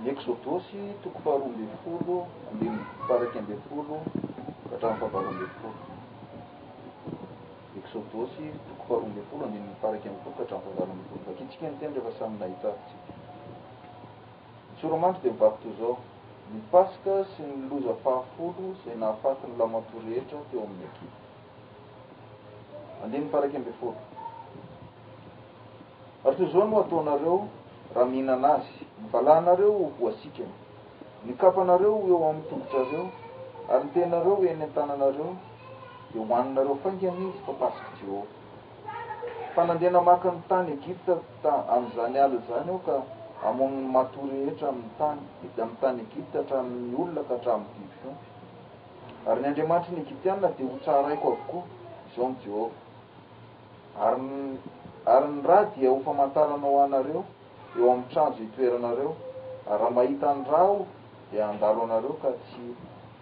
Ny Eksodosy, toko faharoa ambin'ny folo, andininy faha-iraika ambin'ny folo ka hatramin'ny fahavalo ambin'ny folo. Eksodosy, toko faharoa ambin'ny folo, andininy faha-iraika ambin'ny folo ka hatramin'ny fahavalo ambin'ny folo. Vakintsika ny teny rehefa samy nahita avy isika. Ny tsora-mandry dia mivaky toy izao, Ny Paska sy ny loza fahafolo izay nahafaty ny lamantoa rehetra teo amin'ny Egypta. Andininy faharaika ambin'ny folo, Ary toy izao no hataonareo raha mihinana azy, Ny valahanareo ho voasikina, ny kapanareo ho eo amin'ny tongotrareo, ary ny tenareo ho eny an-tananareo, dia hohaninareo faingana izy, fa Pasik'i Jehovah. Fa nandeha namaky ny tany Egypta tamin'izany alina izany aho, ka hamono ny matoa rehetra amin'ny tany, avy amin'ny tany Egypta hatramin'ny olona ka hatramin'ny biby fiompy. Ary ny andriamanitry ny Egyptiana dia hotsaraiko avokoa, izao no Jehovah. Ary, ary ny ra dia ho famantarana ho anareo eo amin'ny tranjo hitoeranareo, ary raha mahita ny ra Aho, dia handalo anareo ka tsy,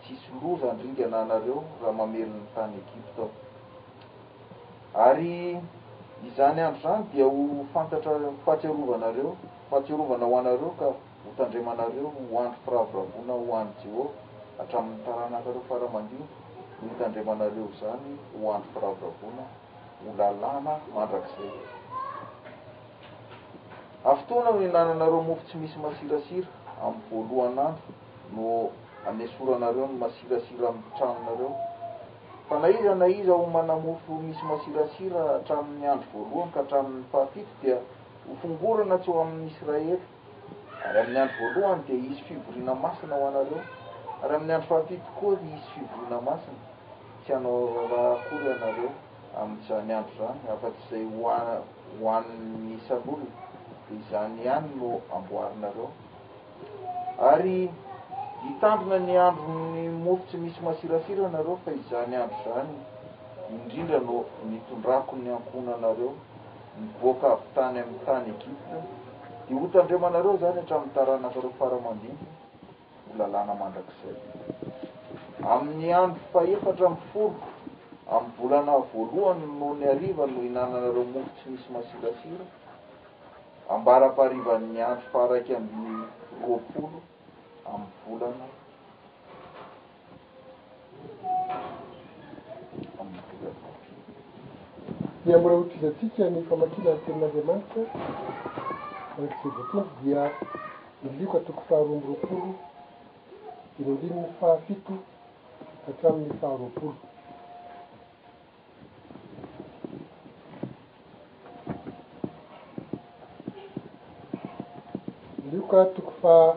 tsy hisy loza handringana anareo raha mamely ny tany Egypta Aho. Ary izany andro izany dia ho fantatra fahatsiarovanareo, fahatsiarovana ho anareo ka. Hotandremanareo ho andro firavoravoana ho an'i Jehovah, hatramin'ny taranakareo fara aman-dimy no hitandremanareo izany ho andro firavoravoana ho lalàna mandrakizay. Afotoana no ihinananareo mofo tsy misy masirasira, amin'ny voalohan'andro no anesoranareo ny masirasira amin'ny tranonareo. Fa na iza na iza homana mofo misy masirasira hatramin'ny andro voalohany ka hatramin'ny fahafito dia hofongorana tsy ho amin'i Israely. Ary amin'ny andro voalohany dia hisy fivoriana masina ho anareo, ary amin'ny andro fahafito koa ry hisy fivoriana masina, tsy hanao raharaha akory ianareo amin'izany andro izany, afa-tsy izay ho ho an'ny isan'olona, dia izany ihany no amboarinareo. Ary hitandrina ny andron'ny mofo tsy misy masirasira ianareo, fa izany andro izany indrindra no nitondrako ny ankohonanareo, nivoaka avy tany amin'ny tany Egypta, dia hotandremanareo izany hatramin'ny taranakareo faramandimby ho lalàna mandrakizay. Amin'ny andro fahefatra amby folo, amin'ny volana voalohany noho ny hariva no hinananareo mofo tsy misy masirasira, ambarapaharivan'ny andro faharaika amby roapolo amin'ny volana. Dia mbola hotohizantsika ny famakiana ny Tenin'Andriamanitra araka izay voatondro dia ny Lioka toko faharoa amby roapolo dimy ambin'ny fahafito hatramin'ny faharoapolo. Lioka toko faha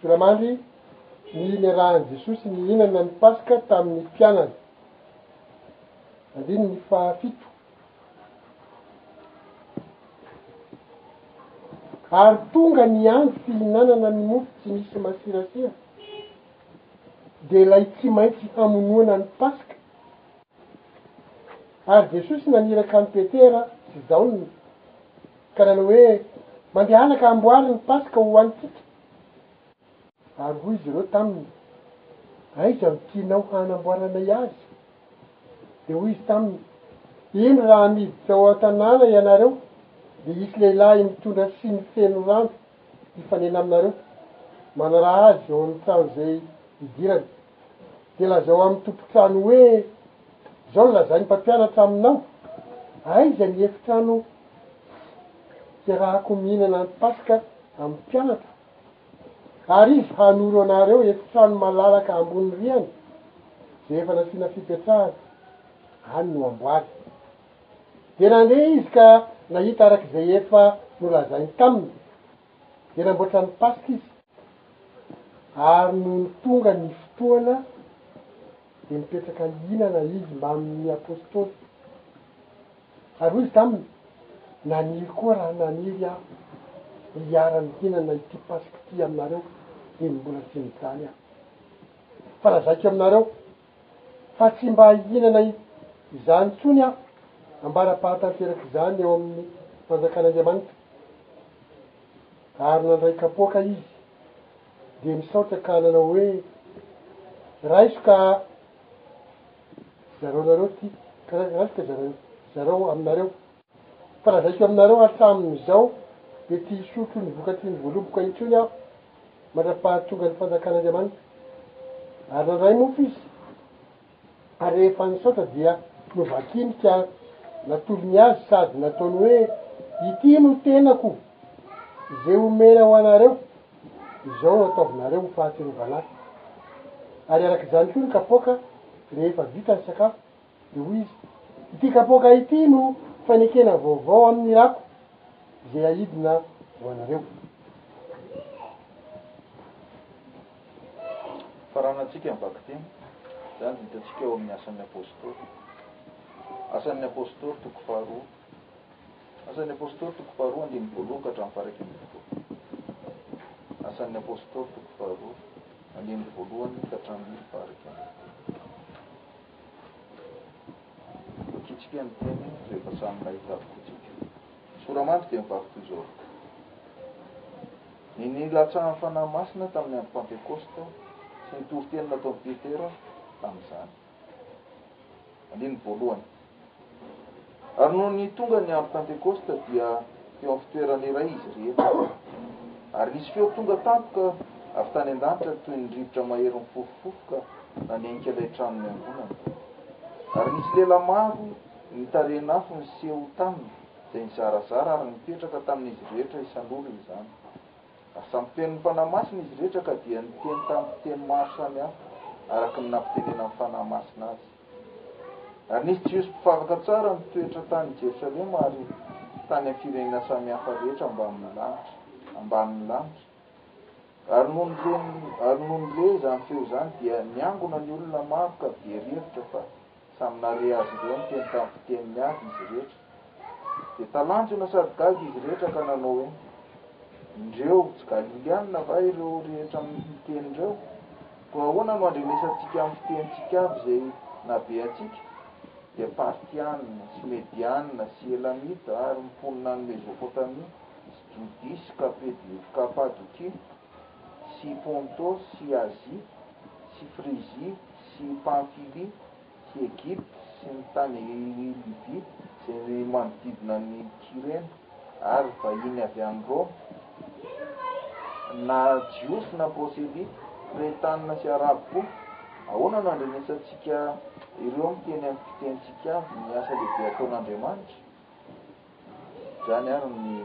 Jiramandry, Ny niarahan'i Jesosy nihinana ny Paska tamin'ny mpianany. Andininy fahafito. Ary tonga ny andro fihinanana ny mofo tsy misy masirasira, dia ilay tsy maintsy hamonoana ny Paska. Ary Jesosy naniraka an'i Petera sy Jaona, ka nanao hoe, Mandehana ka amboary ny Paska ho antsika. Ary hoy izy ireo taminy, Aiza no tianao hanamboaranay azy? Dia hoy izy taminy, Eny, raha miditra ao an-tanàna ianareo, dia hisy lehilahy mitondra siny feno rano hifanena aminareo. Manaraha azy eo amin'ny trano izay idirany. Dia lazao amin'ny tompon-trano hoe, Izao no lazain'ny mpampianatra aminao, Aiza ny efitrano hiarahako mihinana ny Paska amin'ny mpianatro? Ary izy hanoro anareo efitrano malalaka ambony rihana, izay efa nasiana fipetrahana. Any no amboary. Dia nandeha izy ka nahita araka izay efa nolazainy taminy. Dia namboatra ny Paska izy. Ary nony tonga ny fotoana dia nipetraka hihinana izy mbamin'ny Apostoly. Ary hoy izy taminy, Naniry koa raha naniry aho ny hiara-mihinana ity Paska ity aminareo, dia mbola tsy nijaly aho. Fa lazaiko aminareo, fa tsy mba hihinana izany intsony aho, ambara-pahatanteraky izany eo amin'ny Fanjakan'Andriamanitra. Ary nandray kapoaka izy, dia nisaotra ka nanao hoe, Raiso ka zarao nareo ity, raiso ka zarao aminareo. Fa lazaiko aminareo, hatramin'izao dia tsy hisotro ny vokatry ny voaloboka intsony aho, mandra-pahatongan'ny fanjakan'Andriamanitra. Ary nandray mofo izy, ary rehefa nisaotra dia novakiny ka natolony azy sady nataony hoe, Ity no tenako, izay omena ho anareo, izao no ataovinareo ho fahatsiarovana ahy. Ary araka izany koa ny kapoaka rehefa vita ny sakafo. Dia hoy izy, Ity kapoaka ity no fanekena vaovao amin'ny rako izay haidina ho anareo. Faranantsika ny vakiteny. Izany dia hitantsika ao amin'ny Asan'ny Apostoly. Asan'ny Apostoly, toko faharoa. Asan'ny Apostoly, toko faharoa, andininy voalohany ka hatramin'ny faha iraika ambin'ny folo. Asan'ny Apostoly, toko faharoa, andininy voalohany ka hatramin'ny faha iraika ambin'ny folo. Mikitrika ny teny rehefa samy nahita avokoa tsika. Soramandry dia mivavy toy izao, Ny nilatsahan'ny Fanahy Masina tamin'ny andro Pantekosta sy ny toriteny nataon'i Petera tamin'izany. Andininy voalohany. Ary nony tonga ny andro Pentekosta dia teo amin'ny fitoerana iray izy rehetra. Ary nisy feo tonga tampoka avy tany an-danitra toy ny rivotra mahery mifofofofoka nanenika ilay trano niangonana. Ary nisy lela maro ny tarehina afo niseho taminy izay nizarazara ary nipetraka tamin'izy rehetra isan'olo izany. Ary samy feno ny Fanahy Masina izy rehetra ka dia niteny tamin'ny fiteny maro samihafa araka ny nampitenenan'ny Fanahy Masina azy. Ary nisy Jiosy mpivavaka tsara nitoetra tany Jerosalema ary tany amin'ny firenena samy hafa rehetra ambanin'ny lanitra, ambanin'ny lanitra. Ary nony re, ary nony re izany feo izany, dia niangona ny olona maro ka very hevitra fa samy nare azy ireo niteny tamin'ny fiteniny avy izy rehetra. Dia talanjona sady gaga izy rehetra ka nanao hoe, Indreo, tsy Galiliana va ireo rehetra miteny ireo? Koa ahoana no andrenesantsika amin'ny fitenintsika avy izay nahabe antsika? Dia Partiana, sy Mediana, sy Elamita, ary mponina any Mezopotamia, sy Jodia, sy Kapadokia, sy Ponto, sy Azia, sy Frizia, sy Pamfilia, sy Egypta sy ny tany Libia izay manodidina an'i Kyrene, ary vahiny avy any Roma, na Jiosy na Proselyta, Kretana sy Arabo koa. Ahoana no andrenesantsika ireo miteny amin'ny fitenintsika avy ny asa lehibe ataon'Andriamanitra? Izany àry ny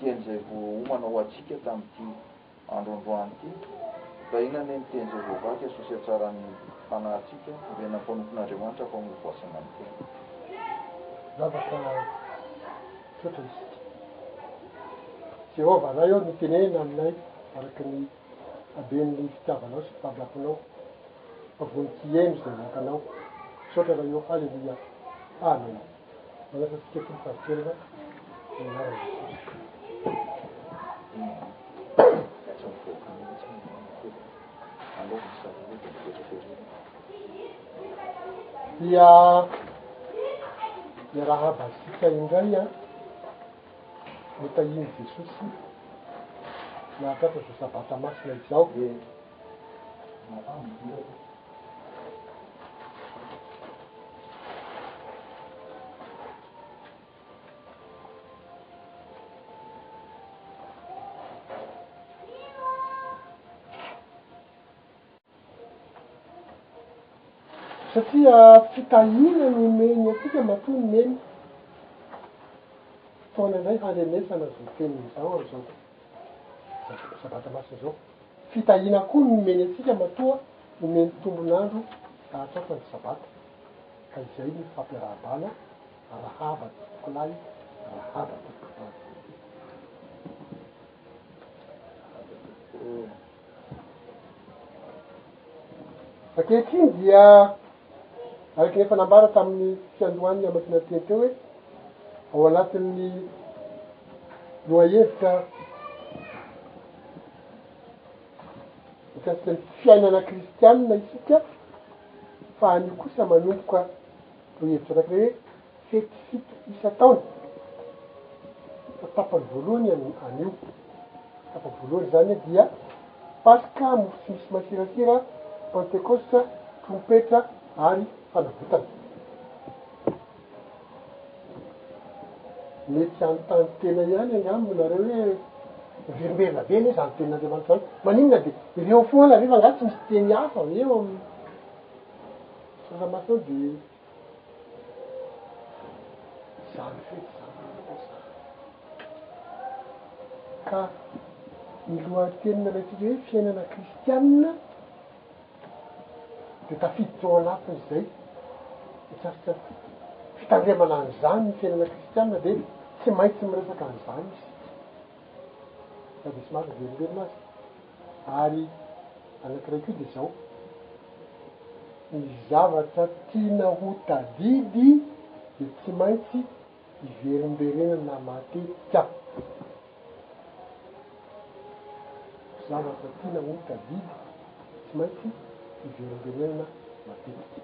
teny izay voaomana ho antsika tamin'ity. Androandroany ity, raha inona anie ny tenin'i Jehovah, dia soa sy hatsaran'ny fanahintsika ho renan'ny mpanompon'Andriamanitra fa omby voasaina ny tena. Zavatra tsotra isika. Jehovah Ray ô, mitenena aminay araka ny haben'ny fitiavanao sy ny famindraponao fa vonon-kiheno izay avoakanao. Misaotra Ray ô. Haleloia. Amen. dia miarahaba antsika indray a notahiny jesosy nahatratra zao sabata masina izao Satria fitahiana no omeny antsika matoa ny neny, fotoana indray handrenesana izao tenin'izao amin'izao tontolo izao. Zao sabata lasa zao. Fitahiana koa no nomeny antsika matoa omeny tombon'andro hahatratra ny sabata ka izay no fampiarahabana rahava tompokolahy rahava tompokolahy. Ankehitriny dia araka ny efa nambara tamin'ny fiandohan'ny hamakiana ny teny teo hoe ao anatin'ny lohahevitra mikasika ny fiainana kristianina isika fa anio kosa manomboka lohahevitra anankiray hoe Fety fito isan-taona, fa tapany voalohany anio. Tapany voalohany izany dia, Paska, mofo tsy misy masirasira, Pentekosta, trompetra ary fanavotana. Mety hanontany tena ihany angamba ianareo hoe, miverimberina be anie izany tenin'Andriamanitra izany. Maninona dia ireo foana ve fa angaha tsy misy teny hafa ve eo amin'ny soratra masina ao dia. Izany fety izany no resahana. Ka ny lohatenina ilay hoe fiainana kristianina dia tafiditra ao anatin'izay fitsaritsarana. Fitandremana an'izany ny fiainana kristianina dia tsy maintsy miresaka an'izany isika. Sady somary miverimberina aza. Ary anankiray koa dia izao, ny zavatra tiana ho tadidy dia tsy maintsy iverimberenana matetika. Ny zavatra tiana ho tadidy dia tsy maintsy iverimberenana matetika.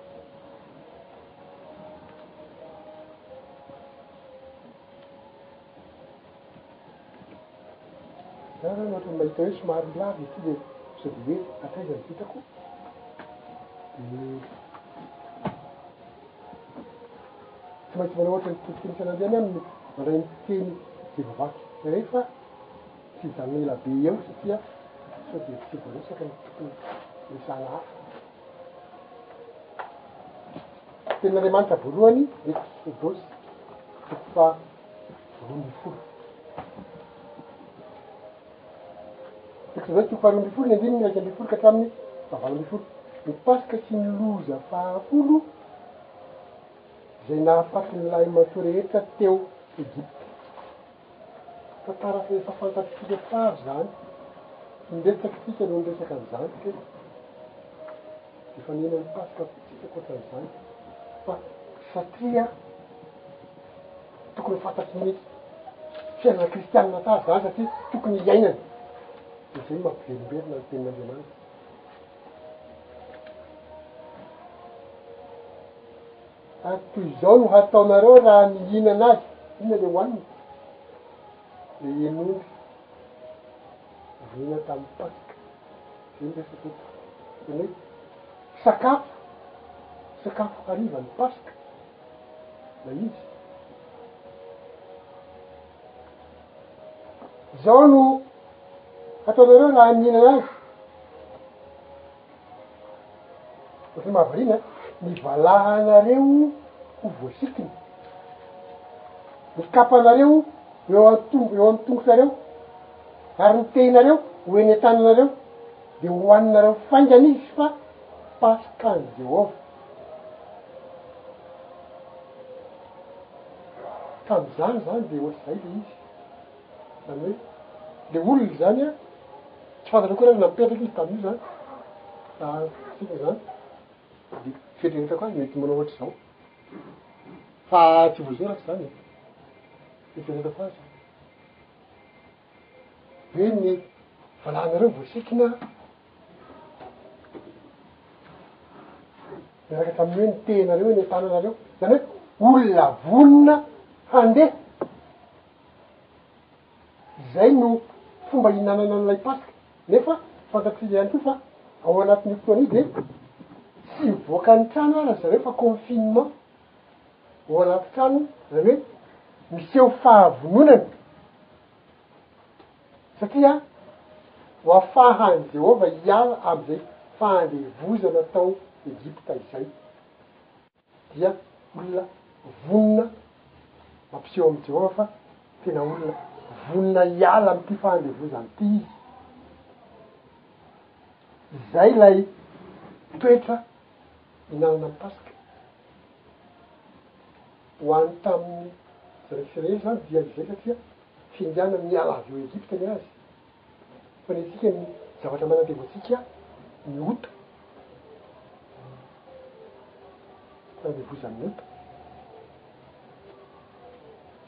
Za zany ohatran'ny mahita hoe somary lava ity dia sao dia hoe akaiza ny vitako dia tsy maintsy manao ohatra ny tompoko isan'andro ihany aho no mandray ny teny izay voavaky iray fa tsy hijanona ela be eo satria sao dia tsy voaresaka ny tokony horesahana hafa. Tenin'Andriamanitra voalohany, Eksodos, toko faha roa ambin'ny folo. Eksodos toko faha roa ambin'ny folo ny andininy iraika ambin'ny folo ka hatramin'ny faha valo ambin'ny folo. Ny Paska sy ny loza faha folo izay nahafaty ny lahimatoa rehetra teo Egypta. Tantara fa efa fantatsika tsara izany, imbetsaka isika no niresaka an'izany teto, efa niaina ny Paska vitsika ankoatran'izany, fa satria tokony ho fantatry ny fiainana kristianina tsara izany satria tokony hiainana, dia izay no mampiverimberina ny tenin'Andriamanitra. Ary toy izao no hataonareo raha mihinana azy, inona ilay hohaniny? Ilay hen'omby nihinana tamin'ny Paska. Izay no resaka eto. Izany hoe sakafo, sakafo harivan'ny Paska ilay izy. Izao no hataonareo raha mihinana azy. Ohatry ny mahavariana an! Ny valahanareo ho voasikina, ny kapanareo eo an-tongo, eo amin'ny tongotrareo, ary ny tehinareo ho eny an-tananareo, dia hohaninareo faingana izy fa Paskany Jehovah. Tamin'izany izany dia ohatr'izay ilay izy. Zany hoe le olona zany a tsy fantatra akory ary na mipetraka izy tamin'io zany fa tsika zany de fieritreretako azy mety manao ohatr'izao fa tsy voasoratra zany e fieritreretako azy hoe ny valanareo voasikina miaraka tamin'ny hoe ny tehinareo eny an-tananareo zany hoe olona vonona handeha Izay no fomba ihinanana an'ilay Paska. Nefa fantatsika ihany koa fa ao anatin'io fotoana io dia tsy mivoaka ny trano ary ry zareo fa confinement ao anaty trano, izany hoe miseho fahavononana satria ho afahan'i Jehovah hiala amin'izay fahandevozana tao Egypta izay. dia olona vonona mampiseho amin'i Jehovah fa tena olona vonona hiala amin'ity fahandevozana ity izy. Izay ilay toetra inanana ny Paska. Ho any tamin'ny Grekisy rehetra izany dia izay satria fiandrianany niala avy ao Egypta ny azy. Fa ny antsika ny zavatra manantevo antsika ny ota, fanandevozan'ny ota.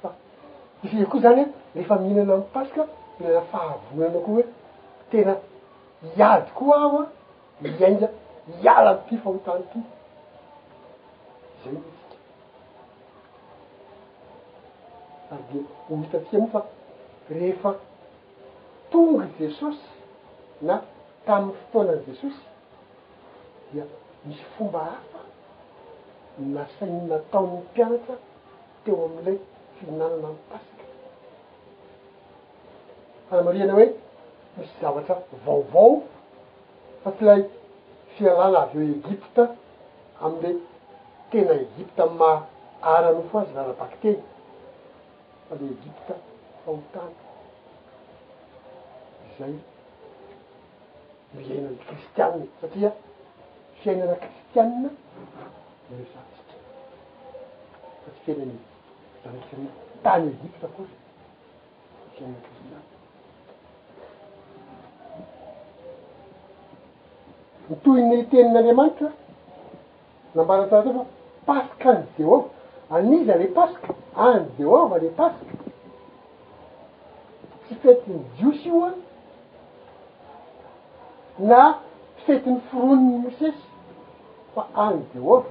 Fa isika koa zany a rehefa mihinana ny paska ilana fahavonona koa hoe tena hiady koa aho a hiainga hiala am'ty fahotana ty, zay ny antsika. Ary dia ho hitantsika moa fa rehefa tonga i Jesosy na tamin'ny fotoanan'i Jesosy dia nisy fomba hafa nasainy nataon'ny mpianatra teo amin'ilay fihinanana ny Paska. Fanamariana hoe misy zavatra vaovao fa tsy ilay fialana avy eo Egypta amin'ilay tena Egypta amin'ny maha ara-nofo azy na ara-bakiteny fa ilay Egypta fahotana izay no iainan'ny kristiana satria fiainana kristiana no resahantsika fa tsy fiainan'ny zanak'israely tany Egypta akory. Ny tohin'ny ny tenin'Andriamanitra nambaran'i Talata fa Paska an'i Jehovah. An'iza ilay Paska? An'i Jehovah ilay Paska. Tsy fetin'ny Jiosy io an, na fetin'ny foronin'i Mosesy fa an'i Jehovah.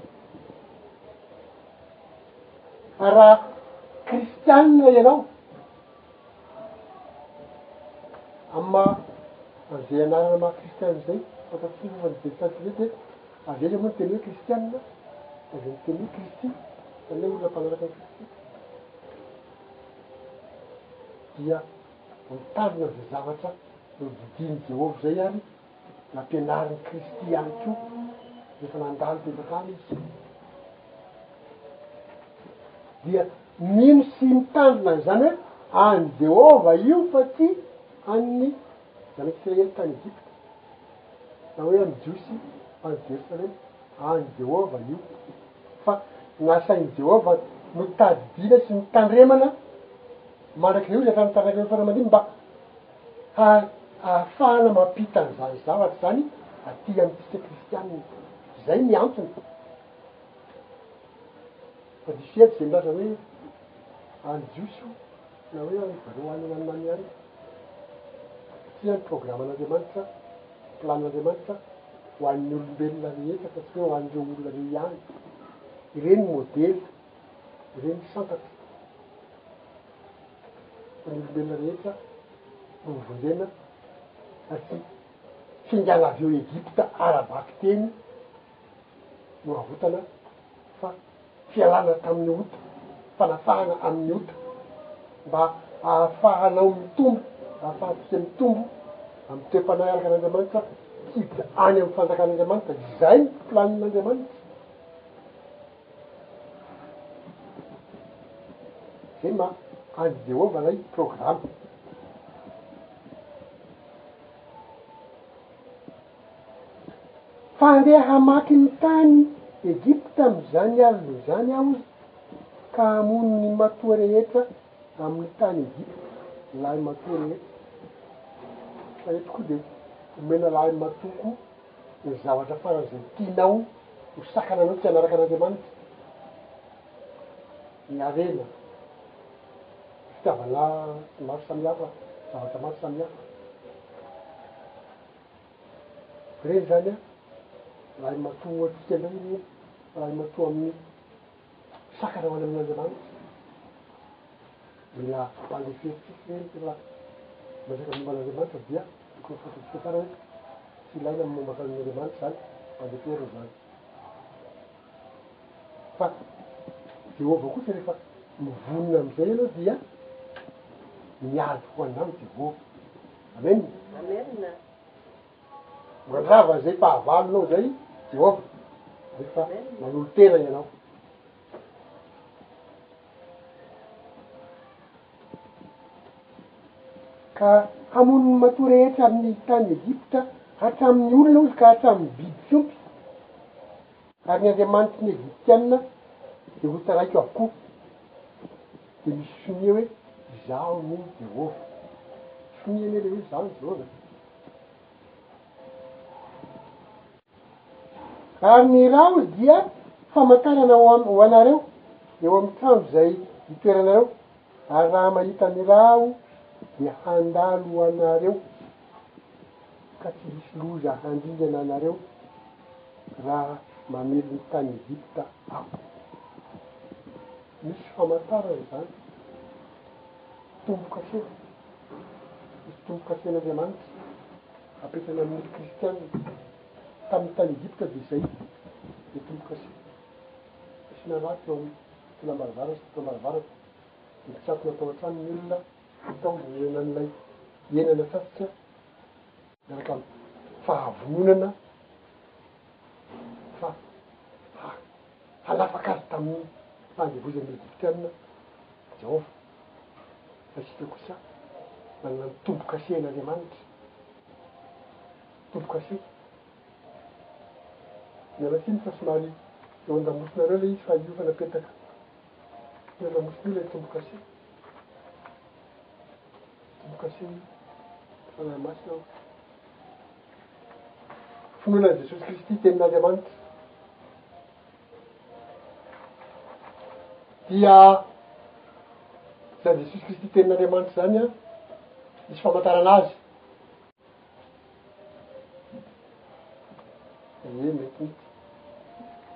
Fa raha kristianina ianao, amin'ny maha an'izay anarana maha kristianina izay, fantatsika izay fa ny betsaka indray dia avy aiza moa ny teny hoe kristianina? Dia avy amin'ny teny hoe Kristy, izany hoe olona mpanaraka an'i Kristy. Dia mitazona izay zavatra nodidian'i Jehovah izay àry. Nampianarin'i Kristy ihany koa rehefa nandalo teto an-tany Izy, dia nino sy nitandrina an'izany hoe an'i Jehovah io fa tsy an'ny Zanak'Isiraely tany Egypta, na hoe amin'ny Jiosy tany Jerosalema, an'i Jehovah io, fa nasain'i Jehovah notadidiana sy notandremana mandrakizay hoy izay efa notaranak'ireo mpiara-mandimby mba. Fa ahafahana mampita an'izany zavatra izany aty amintsika kristianina. Izay ny antony. Fa diso hevitra izay milaza hoe any jiosy io, na hoe any hebreo any, na any any. Satria ny programan'Andriamanitra, plan'Andriamanitra, ho an'ny olombelona rehetra fa tsy hoe ho an'ireo olona ireo ihany. Ireny ny modely, ireny ny santatra. Ny olombelona rehetra no hovonjena satria tsingala avy eo Egypta ara-bakiteny no avotana fa fialana tamin'ny ota, fanafahana amin'ny ota mba ahafahanao mitombo, ahafahantsika mitombo amin'ny toe-panahy araka an'Andriamanitra, hiditra any amin'ny fanjakan'Andriamanitra. Izay ny planin'Andriamanitra. Izay maha an'i Jehovah ilay programa. Fa handeha hamaky ny tany Egypta amin'izany alina izany aho, ka hamono ny matoa rehetra amin'ny tany Egypta, ny lahimatoa rehetra. Fa eto koa dia omena lahimatoa koa ny zavatra faran'izay tianao ho sakana anao tsy hanaraka an'Andriamanitra, ny harena, ny fitiavana maro samihafa, zavatra maro samihafa. Ireny izany an, lahimatoa ho antsika indray ireny, lahimatoa amin'ny. Sakana ho any amin' Andriamanitra. Mila mpandeha fery tsisy reny ty raha miresaka momba an' Andriamanitra dia tokony fantatsika tsara hoe tsy ilaina amin'ny momba an' Andriamanitra izany mpandeha feriny izany. Fa Jehovah kosa rehefa mivonona amin'izay ianao dia miady ho anao Jehovah. Amena. Mandrava izay fahavalonao izay i Jehovah, rehefa manolo-tena ianao. Ka hamono ny matoa rehetra amin'ny tany Egypta, hatramin'ny olona, hoy izy, ka hatramin'ny biby fiompy, ary ny andriamanitry ny Egyptiana dia hotsaraiko avokoa. Dia misy sonia hoe, Izaho no Jehovah. Sonia anie ilay hoe, Izaho no Jehovah. Ary ny Raos dia famantarana ho am- ho anareo eo amin'ny trano izay itoeranareo, ary raha mahita ny Ra aho dia handalo ho anareo, ka tsy hisy loza handringana anareo raha mamely ny tany Egypta aho. Misy famantarana izany, tombo-kase. Misy tombo-kasen'Andriamanitra apetrany amin'ny olo kristiana. Tamin'ny tany Egypta dia izay ilay tombo-kase. Asiana raha teo amin'ny tolam-baravarana sy totam-baravarana. Dia mitsatona tao an-trano ny olona atao mba hihinana an'ilay hena natsatsotra miaraka amin'ny fahavononana fa ha. Halafaka azy tamin'ny fandevozan'ny Egyptiana i Jehovah, fa isika kosa manana ny tombo-kasen'Andriamanitra. Tombo-kase. Miala tsiny fa somary eo an-damosinareo ilay izy fa io efa napetaka eo an-damosina io ilay tombo-kase. Tombo-kasen'ny Fanahy Masina. Finoana Jesosy Kristy Tenin'Andriamanitra dia izany Jesosy Kristy Tenin'Andriamanitra izany an, misy famantarana azy. Ie, mety mety.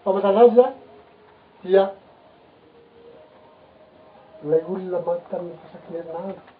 Famantarana azy an, dia ilay olona maty tamin'ny fasakin'erinandro.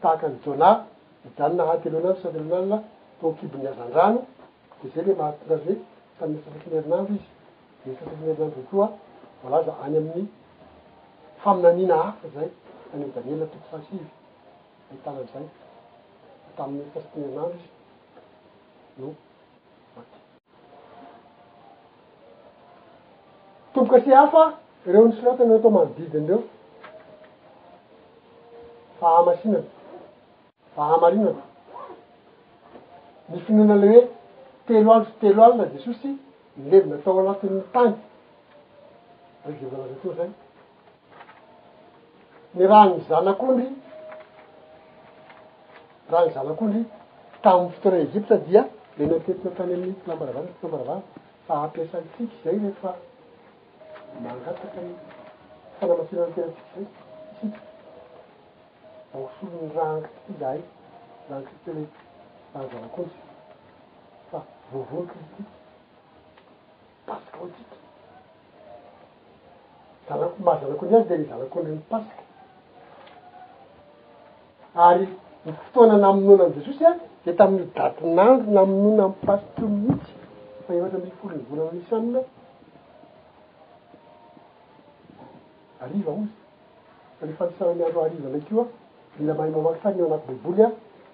tahaka an'i Jona hijanona hateloana andro sy hateloana alina tao an-kibon'ny hazandrano, dia izay ilay mahatonga azy hoe tamin'ny atsasak'iny herinandro izy, dia iny atsasak'iny herinandro iny koa voalaza any amin'ny faminaniana hafa izay any amin'i Daniela toko fahasivy ahitana an'izay, fa tamin'ny atsasak'iny herinandro izy no. Tombokasia hafa ireo nosoratana ireo tao manodidina ireo. Fahamasinana, fahamarinana. Ny finoana ilay hoe telo andro sy telo alina Jesosy nilevina tao anatin'ny tany. Izay voalaza teo izay. ny rahan'ny zanak'ondry, rahan'ny zanak'ondry tamin'ny fotoana Egypta dia le natetina tany amin'ny mpinambaravany mpinambaravany fa ampiasantsika izay rehefa mangataka ny fanamasinana ny tenantsika izay isika mba ho solon'ny rahan'i Kristy izahay, rahan'i Kristy ilay rahan'ny zanak'ondry fa voavono Kristy. Paska ho antsika. Zanak'o, maha zanak'o ny azy dia ny zanak'ondry ny Paska. Ary ny fotoana namonoana an'i Jesosy a, dia tamin'io datin'andro namonoana an'i Paska io mihitsy, fa efatra ambin'ny folon'ny volana Nisana, hariva hozy. Fa ny fanisana miandro hariva ndray koa, mila mahay mamaky fa ny ao anaty baiboly a,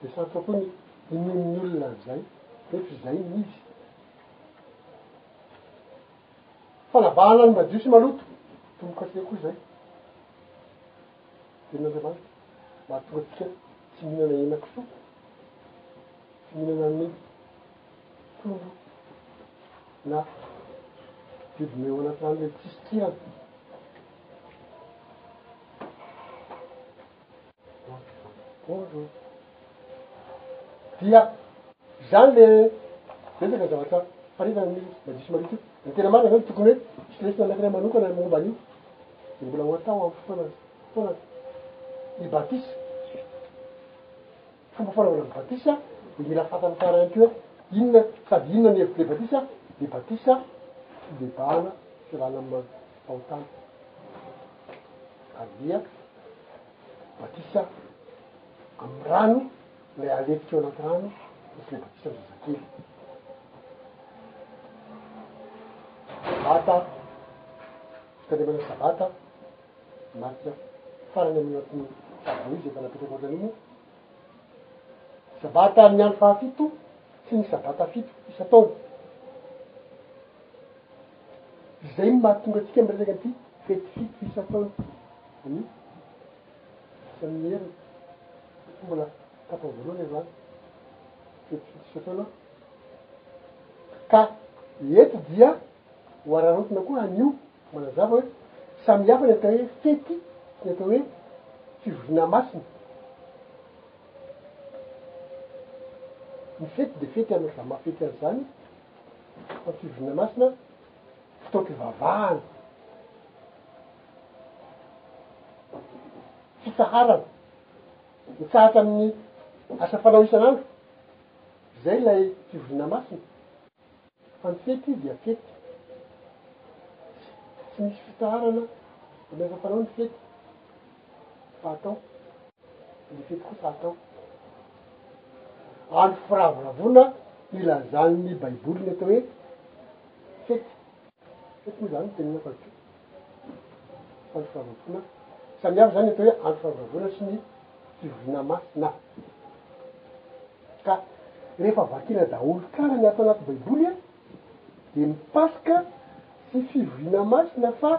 Dia sarotra koa ny hinoan' ny olona an'izay, nefa izay no izy. Fanavahana ny madio sy maloto, tombo-kase koa izay. Tenin' Andriamanitra, mahatonga antsika tsy mihinana henan-kisoa, tsy mihinana ny trondro na biby miaina ao anaty rano ilay tsisy kirany. Dia zany le betsaka zavatra hariva ny na diso marina ity. Ny tena marina zany dia tokony hoe hisy lesona anankiray manokana ny momba an'io dia mbola ho atao amin'ny fotoana fotoana ny batisa. Fomba fanaovana ny batisa, dia mila fantany tsara ihany koa hoe inona sady inona ny hevit'ilay batisa, ny batisa fibebahana filana amin'ny fahotana, aleha batisa amin'ny rano, ilay alentika ao anaty rano, dia tsy ilay batisa amin'ny zazakely. Sabata, fitandremana sabata. Marika farany amin'ny anatin'ny Sabdo izy efa napetraka ohatran'io moa. Sabata amin'ny andro fahafito sy ny sabata fito isan-taona. Izay no mahatonga antsika miresaka an'ity fety fito isan-taona ity. Anio, misy amin'ny heriny, satria mbola tapany voalohany androany, fety fito isan-taona. Ka eto dia ho araraotina koa anio Manazava hoe samihafa ny atao hoe fety sy ny atao hoe fivoriana masina. Ny fety dia fety amin'izany maha fety azy izany, fa ny fivoriana masina fotoam-pivavahana, fitsaharana, mitsahatra amin'ny asa fanao isan'andro, izay ilay fivoriana masina. Fa ny fety io dia fety. Tsy misy fitsaharana rehefa fanao ny fety fa atao. Ny fety kosa atao. Andro firavoravoana ilazan'ny Baiboly ny atao hoe fety. Fety moa izany no teninao fa tsy. Andro fahavavoana, samy hafa izany ny atao hoe andro fahavavoana sy ny fivoriana masina. Ka rehefa vakina daholo kara ny ato anaty baiboly a, dia ny paska sy fivoriana masina fa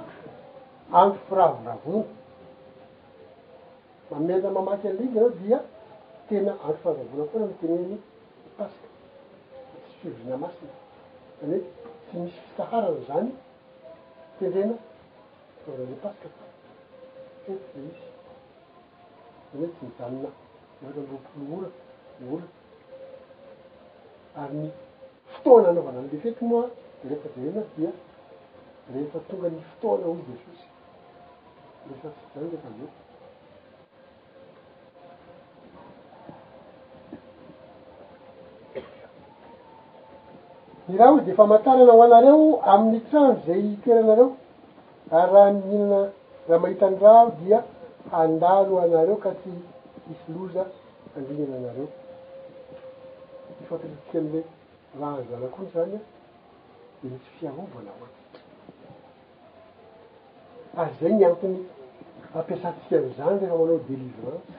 andro firavoravoana. Mamerina mamaky an'ilay izy ianao dia tena andro fahavavoana foana no teneniny paska sy fivoriana masina. Izany hoe tsy misy fisaharana izany. Teneno fa vao le paska fa fety le izy zany hoe tsy mijanona iraika amby roapolo ora ny ora ary ny fotoana anaovana anle fety moa de rehefa jerena dia rehefa tonga ny fotoana hoy Jesosy rehefa tsy zany rehefa aveo Ny rano dia famantarana ho anareo amin'ny trano izay itoeranareo, ary raha mihinana, raha mahita ny ra aho dia handalo anareo ka tsy hisy loza handringana anareo. Ny fampirantsika an'ilay ra an'ny zanak'ondry izany dia misy fiarovana ho antsika. Ary izay ny antony ampiasantsika an'izany rehefa manao délivrance.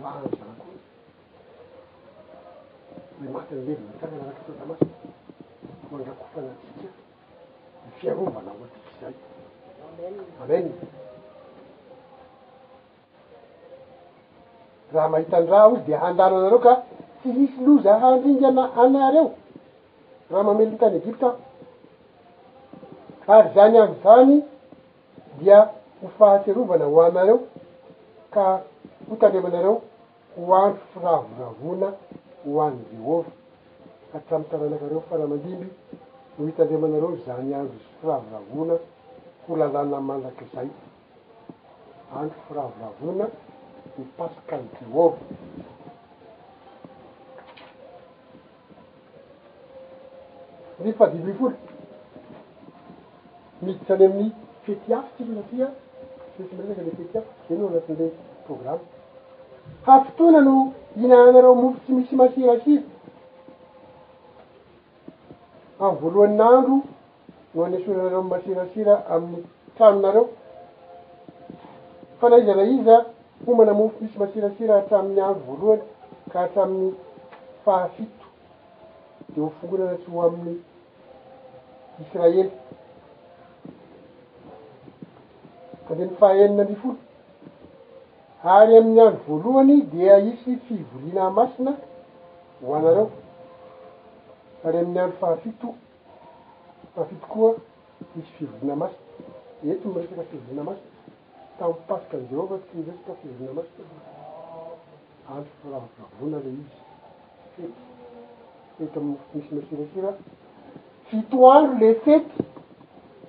Raha an'izany koa ilay matin'ny levona tany anaty kitay damasaka dia mandrakofana antsika ny fiarovana ho antsika izay. Amen. Raha mahita ny ra aho dia handalo anareo ka tsy hisy loza handringana anareo raha mamely ny tany Egypta aho. Ary izany andro izany dia ho fahatsiarovana ho anareo ka hotandremanareo ho andro firavoravoana ho an'i Jehovah hatramin'ny taranakareo fara aman-dimby no hitandremanareo izany andro firavoravoana ho lalàna mandrakizay. Andro firavoravoana ny Paskany Jehovah. Ny fahadimy ambin'ny folo. Miditra any amin'ny fety hafa isika satria tsy maintsy miresaka ilay fety hafa, izay no anatin'ilay programa. Hafotoana no hihinananareo mofo tsy misy masirasira. Amin'ny voalohan'ny andro no hanesoanareo ny masirasira amin'ny tranonareo? Fa na iza na iza homana mofo misy masirasira hatramin'ny andro voalohany ka hatramin'ny fahafito, dia ho fongonana tsy ho amin'ny Israely. Andininy fahaenina ambin'ny folo. Ary amin'ny andro voalohany dia hisy fivoriana masina ho anareo, ary amin'ny andro fahafito, Tafito koa hisy fivoriana masina. Eto miresaka fivoriana masina. Tamin'ny Paskany Jehovah tsy niresaka fivoriana masina fa andro firavoravoana ilay izy, fety. Eto amin'ny nofo misy masirasira, fito andro ilay fety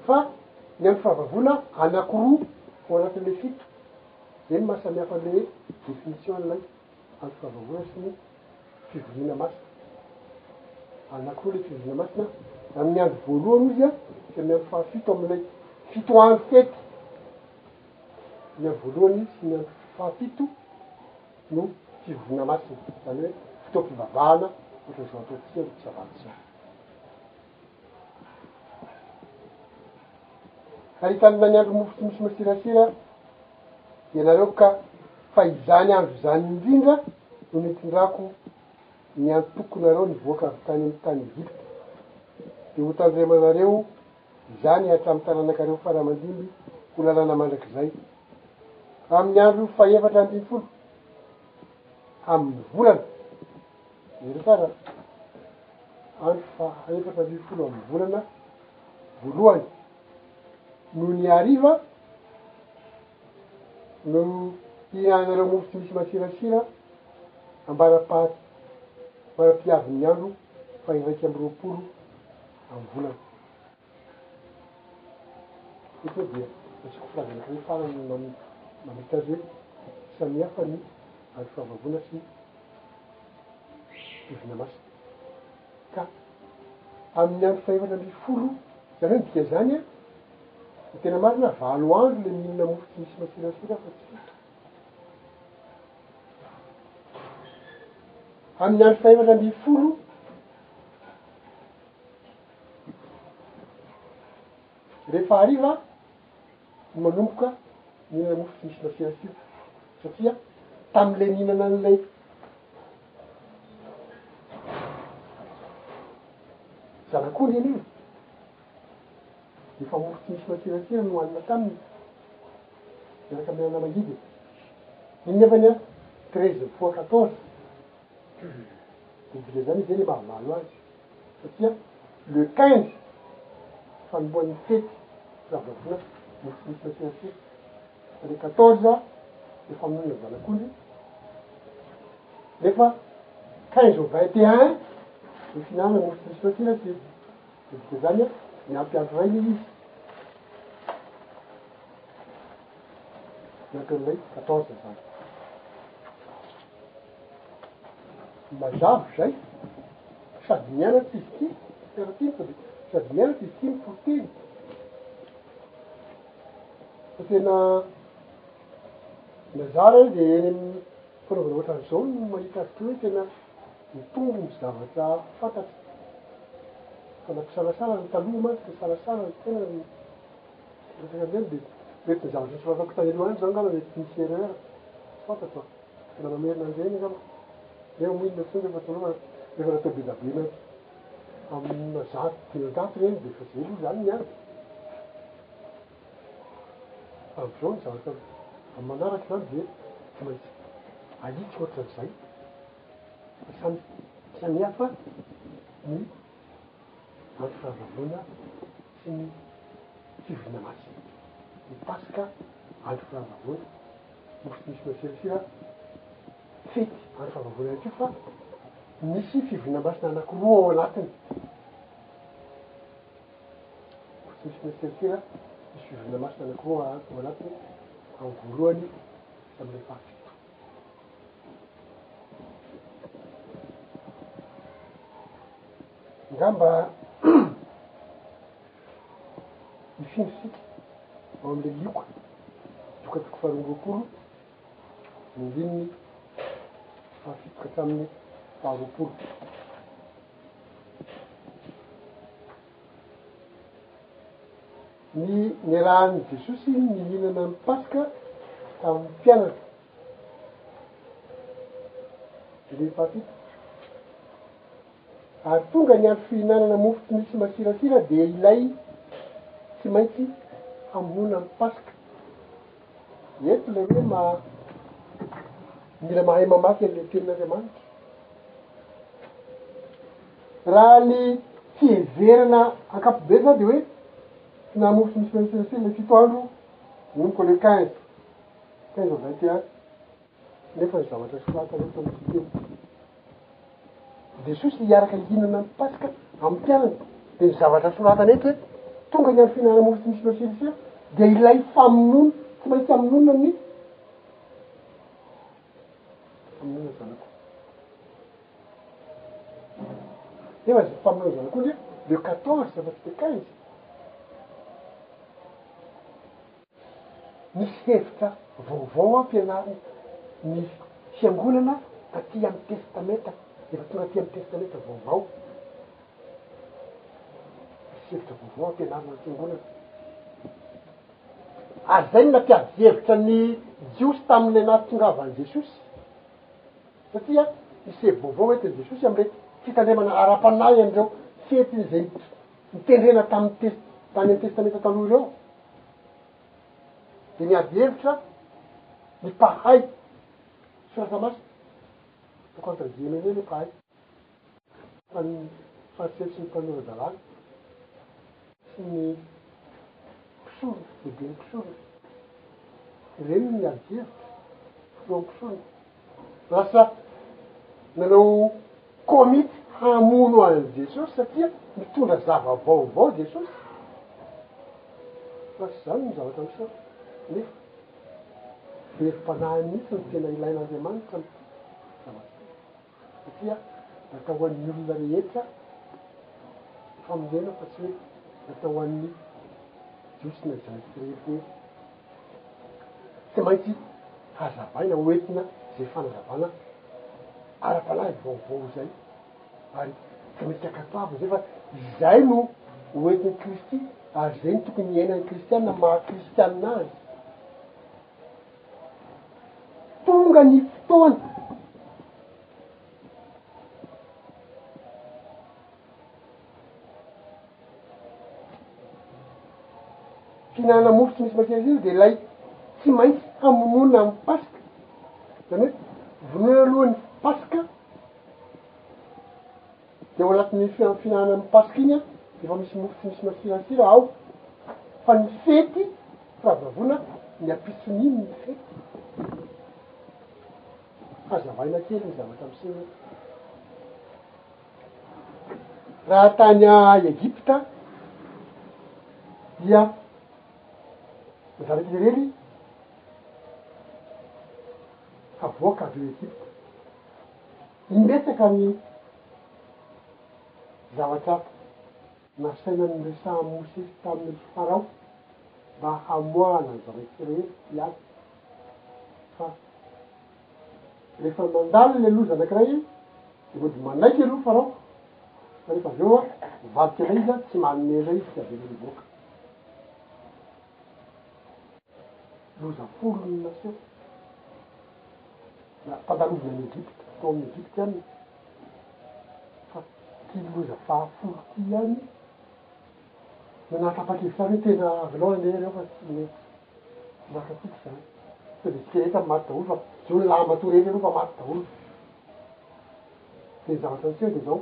fa ny andro firavavoana anankiroa ao anatin'ilay fito. Izay no maha samihafa an'ilay definition an'ilay andro firavavoana sy ny. fivoriana masina. Anankiroa ilay fivoriana masina, amin' ny andro voalohany hoy izy sy amin' ny andro fahafito amin' ilay fito andro fety. Ny andro voalohany sy ny andro fahafito no fivoriana masina, izany hoe fotoam-pivavahana, ohatran'izao ataontsika hoe fivavahan-tsia. Ary hitanana ny andro mofo tsy misy masirasira ianareo ka, fa izany andro izany indrindra no nitondrako ny antokonareo nivoaka avy tany amin'ny tany Egypta, dia hotandremanareo izany hatramin'ny taranakareo faramandimby ho lalàna mandrakizay, amin'ny andro fahefatra ambin'ny folo amin'ny volana. Jereo tsara andro faha efatra ambin'ny folo amin'ny volana voalohany no ny hariva no hihinananareo mofo tsy misy masirasira ambara-paha ambara-pihavin'ny andro faha iraika amby roapolo amin'ny volana. Eto dia asiako frazy anankiray farany mamita azy hoe samihafa ny ady fahavavoana sy ny fivoriana masina. Ka amin'ny andro fahefatra ambin'ny folo, izany hoe ny dikan'izany an, ny tena marina valo andro ilay mihinana mofo tsy misy masiransira afa tsy fito. Amin'ny andro fahefatra ambin'ny folo, Rehefa hariva no manomboka mihinana mofo tsy misy masira sy sira, satria tamin'ilay nihinana an'ilay zanak'ondry ianao e, dia efa mofo tsy misy masirasira no hanina taminy miaraka amin'ny anana-mangidy e. Inona avy any an? Treize fois quatorze. Midika izany izay ilay maha valo azy. satria le quinze fanombohan'ny fety rahababoina no tsy misy matière firy fa le quatorze le famonoana zanak'ondry nefa quinze au vingt et un ny fihinanana mofo tsy misy matière firy de dika zany hoe miampy andro iray le izy miampy andro iray quatorze zany Mazava izay, sady mianatra izy ity, tena tiany fa dia sady mianatra izy ity mitoro-teny, fa tena na za ary dia eny amin'ny fanaovana ohatran'izao no mahita azy ity hoe tena mitombo ny zavatra fantatro, fa na mpisalasala ny taloha mantsy dia salasala ny tena ny resaka an'ireny dia mety ny zavatra nosoratako tany aloha any izao angamba mety misy erreur, tsy fantatro an. Mbola mamerina an'izay ny angamba. Dia ho milina fotsiny rehefa tolomana. Rehefa natao be dia be mantsy. Amina zato dimanjato ireny dia efa izay aloha izany ny ady. Amin'izao ny zavatra amin'ny manaraka izany dia tsy maintsy ahitsy ohatran'izay. Fa samy samihafa ny andro fahavaloana sy ny fivoriana masina. Ny Paska andro fahavaloana. Mbola tsy nisy naseho firy aho. Fety ary fahavoazana ihany koa fa nisy fivoriana masina anankiroa ao anatiny. Mbola tsy nisy naseho firy aho. Nisy fivoriana masina anankiroa ao anatiny, amin'ny voalohany sy amin'ilay fahafito. Angamba Ny findro siky ao amin'ilay lioka, lioka toko faharoa amby roapolo, ny andininy fahafito ka hatramin'ny faharoapolo. Ny niarahan'i Jesosy nihinana ny Paska tamin'ny mpianatra, andininy fahafito. Ary tonga ny andro fihinanana mofo tsy misy masirasira dia ilay tsy maintsy hamonoana ny Paska. Eto ilay hoe ma mila mahay mamaky an'ilay tenin'Andriamanitra. Raha ny fiheverana ankapobeny izany dia hoe fihinana mofo tsy misy masirasira ilay fito andro, omiko le quinze, quinze au vingt et un. Nefa ny zavatra soratana eto amin'ity teny ity, Jesosy hiaraka hihinana ny Paska amin'ny mpianany. Dia ny zavatra soratana eto hoe, tonga ny andro fihinanam-mofo tsy misy masirosiro, dia ilay famonoana, tsy maintsy hamonoana ny famonoana ny zanak'ondry. Nefa ny famonoana ny zanak'ondry, le quatorze fa tsy le quinze. misy hevitra vaovao ampianarina ny fiangonana taty amin'ny Testamenta efa tonga aty amin'ny Testamenta Vaovao. Misy hevitra vaovao ampianarina ny fiangonana. Ary izay no nampiady hevitra ny Jiosy tamin'ilay nahatongavan'i Jesosy. Satria misy hevitra vaovao entin'i Jesosy amin'ilay fitandremana ara-panahy an'ireo fety izay nitendrena tamin'ny tany amin'ny Testamenta Taloha ireo. dia ny adihevitra ny mpahay soratra masina to contre guillemets indray le mpahay fa ny farisey sy ny mpanora-dalàna sy ny mpisorona lehiben'ny mpisorona ireny ny adihevitra eo amin'ny mpisorona Lasa nanao komity hamono an'i Jesosy satria mitondra zava-baovao Jesosy. Fa tsy izany no zavatra miseho. Nefa herim-panahiny mihitsy no tena ilain'Andriamanitra amin'ity zavatra ity. Satria natao ho an'ny olona rehetra ny famonjena fa tsy hoe natao ho an'ny Jiosy na Israelita irery. Tsy maintsy hazavaina ho entina izay fanazavana ara-panahy vaovao izay, ary tsy maintsy ankatoavina izay fa izay no ho entin'i Kristy, ary izay no tokony hiainan'ny kristiana maha-kristiana azy. Tonga ny fotoana. Fihinanana mofo tsy misy matières io dia ilay tsy maintsy hamonoana amin'ny Paska. Izany hoe vonoina alohan'ny Paska, dia ao anatin'iny fi- fihinanana amin'ny Paska iny an, dia efa misy mofo tsy misy masirasira ao. Fa ny fety, fahavavoana, ny ampitson'iny ny fety. Hazavaina kely ny zavatra miseho eto. Raha tany Egypta dia nozarain'i Rely havoaka avy ao Egypta. Imbetsaka ny zavatra hafa. Nasaina niresahan'i Mosesy tamin' i Farao mba hamoahana azy raikirehitra i Allah. Fa rehefa mandalo ilay loza anankiray dia mody manaiky aloha Farao, fa rehefa avy eo mivadika indray izy, tsy manome indray izy tsy avela hivoaka. Loza folo no naseho. Nampandalovina an'i Egypta, tao amin'i Egypta ihany. Fa ty loza fahafolo ty ihany no nahatapa-kevitra hoe tena avelao anie ireo fa tsy mety tsy mankasitraka izany. Sao dia isika rehetra maty daholo fa zao ny lahimatoa rehetra efa maty daholo. Dia ny zavatra antsika dia izao,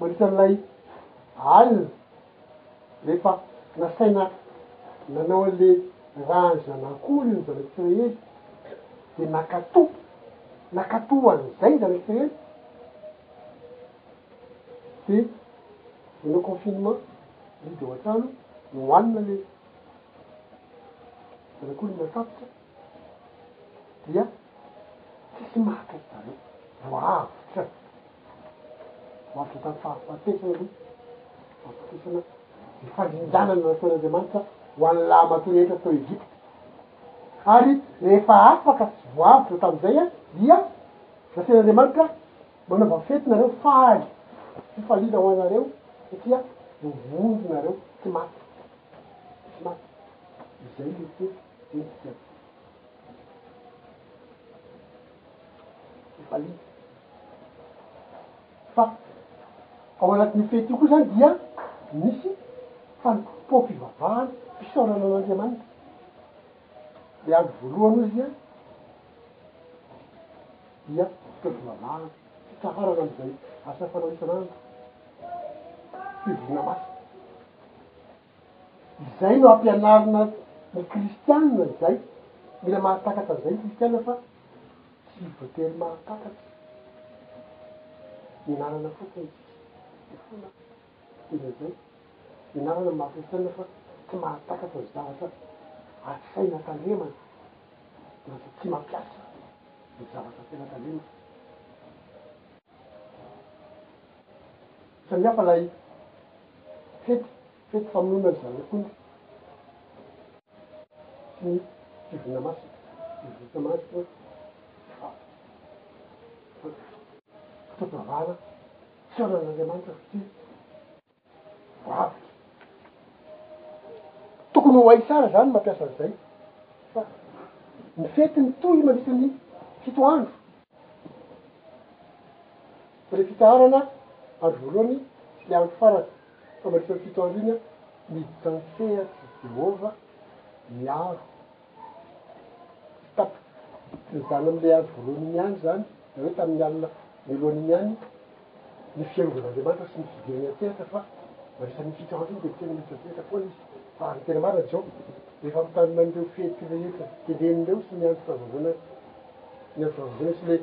mandritra an'ilay alina. Rehefa nasaina nanao an'ilay raha ny zanak'ondry ny Zanak'Isiraely, dia nankatò, nankatò an'izay ny Zanak'Isiraely, dia nanao confinement, nihidy ao an-trano, nohanina ilay zanak'ondry nahafatitra. dia tsisy maka ry zareo, vao avotra vao vita ny fahafatesana ny fahafatesana ny fandringanana nataon'Andriamanitra ho an'ny lahimatoa rehetra tao Egypta, ary rehefa afaka sy vao avotra tamin'izay dia nasain'Andriamanitra manaova fety nareo faly, fifaliana ho anareo satria no vonjy nareo tsy maty, tsy maty, izay le fety. Fa ao anatin'io fety io koa zany dia misy fanompoam-pivavahana, fisaorana an'Andriamanitra. Le andro voalohany hozy dia dia fotoam-pivavahana, fitsaharana an'izay asa fanao isan'andro, fivoriana masina. Izay no ampianarina ny kristiana izay, mila mahatakatra an'izay ny kristiana fa tsy voatery mahatakatra ny anarana fotsiny isika, dia fona tena izay ny anarana ny maha-kristiana fa tsy mahatakatra ny zavatra ady saina tandremana lasa tsy mampiasa ny zavatra tena tandremana. Samihafa ilay. Fety, fety famonoana ny zanak'ondry sy ny fivoriana masina, fivoriana masina fa fantatro. Fitadiavana tsy anan'Andriamanitra satria voavotry. Tokony ho hay tsara izany ny mampiasa an'izay fa ny fety mitohy mandritra ny fito andro. Ny fitsaharana andro voalohany sy ny andro farany ka mandritra ny fito andro iny an, mijantsehatra i Jehovah miaro tsy tapaka. Tsy nizàna amin'ilay andro voalohany iny ihany izany, na hoe tamin'ny alina nialohan'iny ihany, ny fiarovan'Andriamanitra sy ny fidirany an-tsehatra fa mandritra ny fito andro iny dia tena mijantsehatra foana izy. Ary ny tena marina, Joba rehefa mitandrina an'ireo fety rehetra tendreny ireo sy ny andro fahavononany, ny andro fahavononany sy ilay.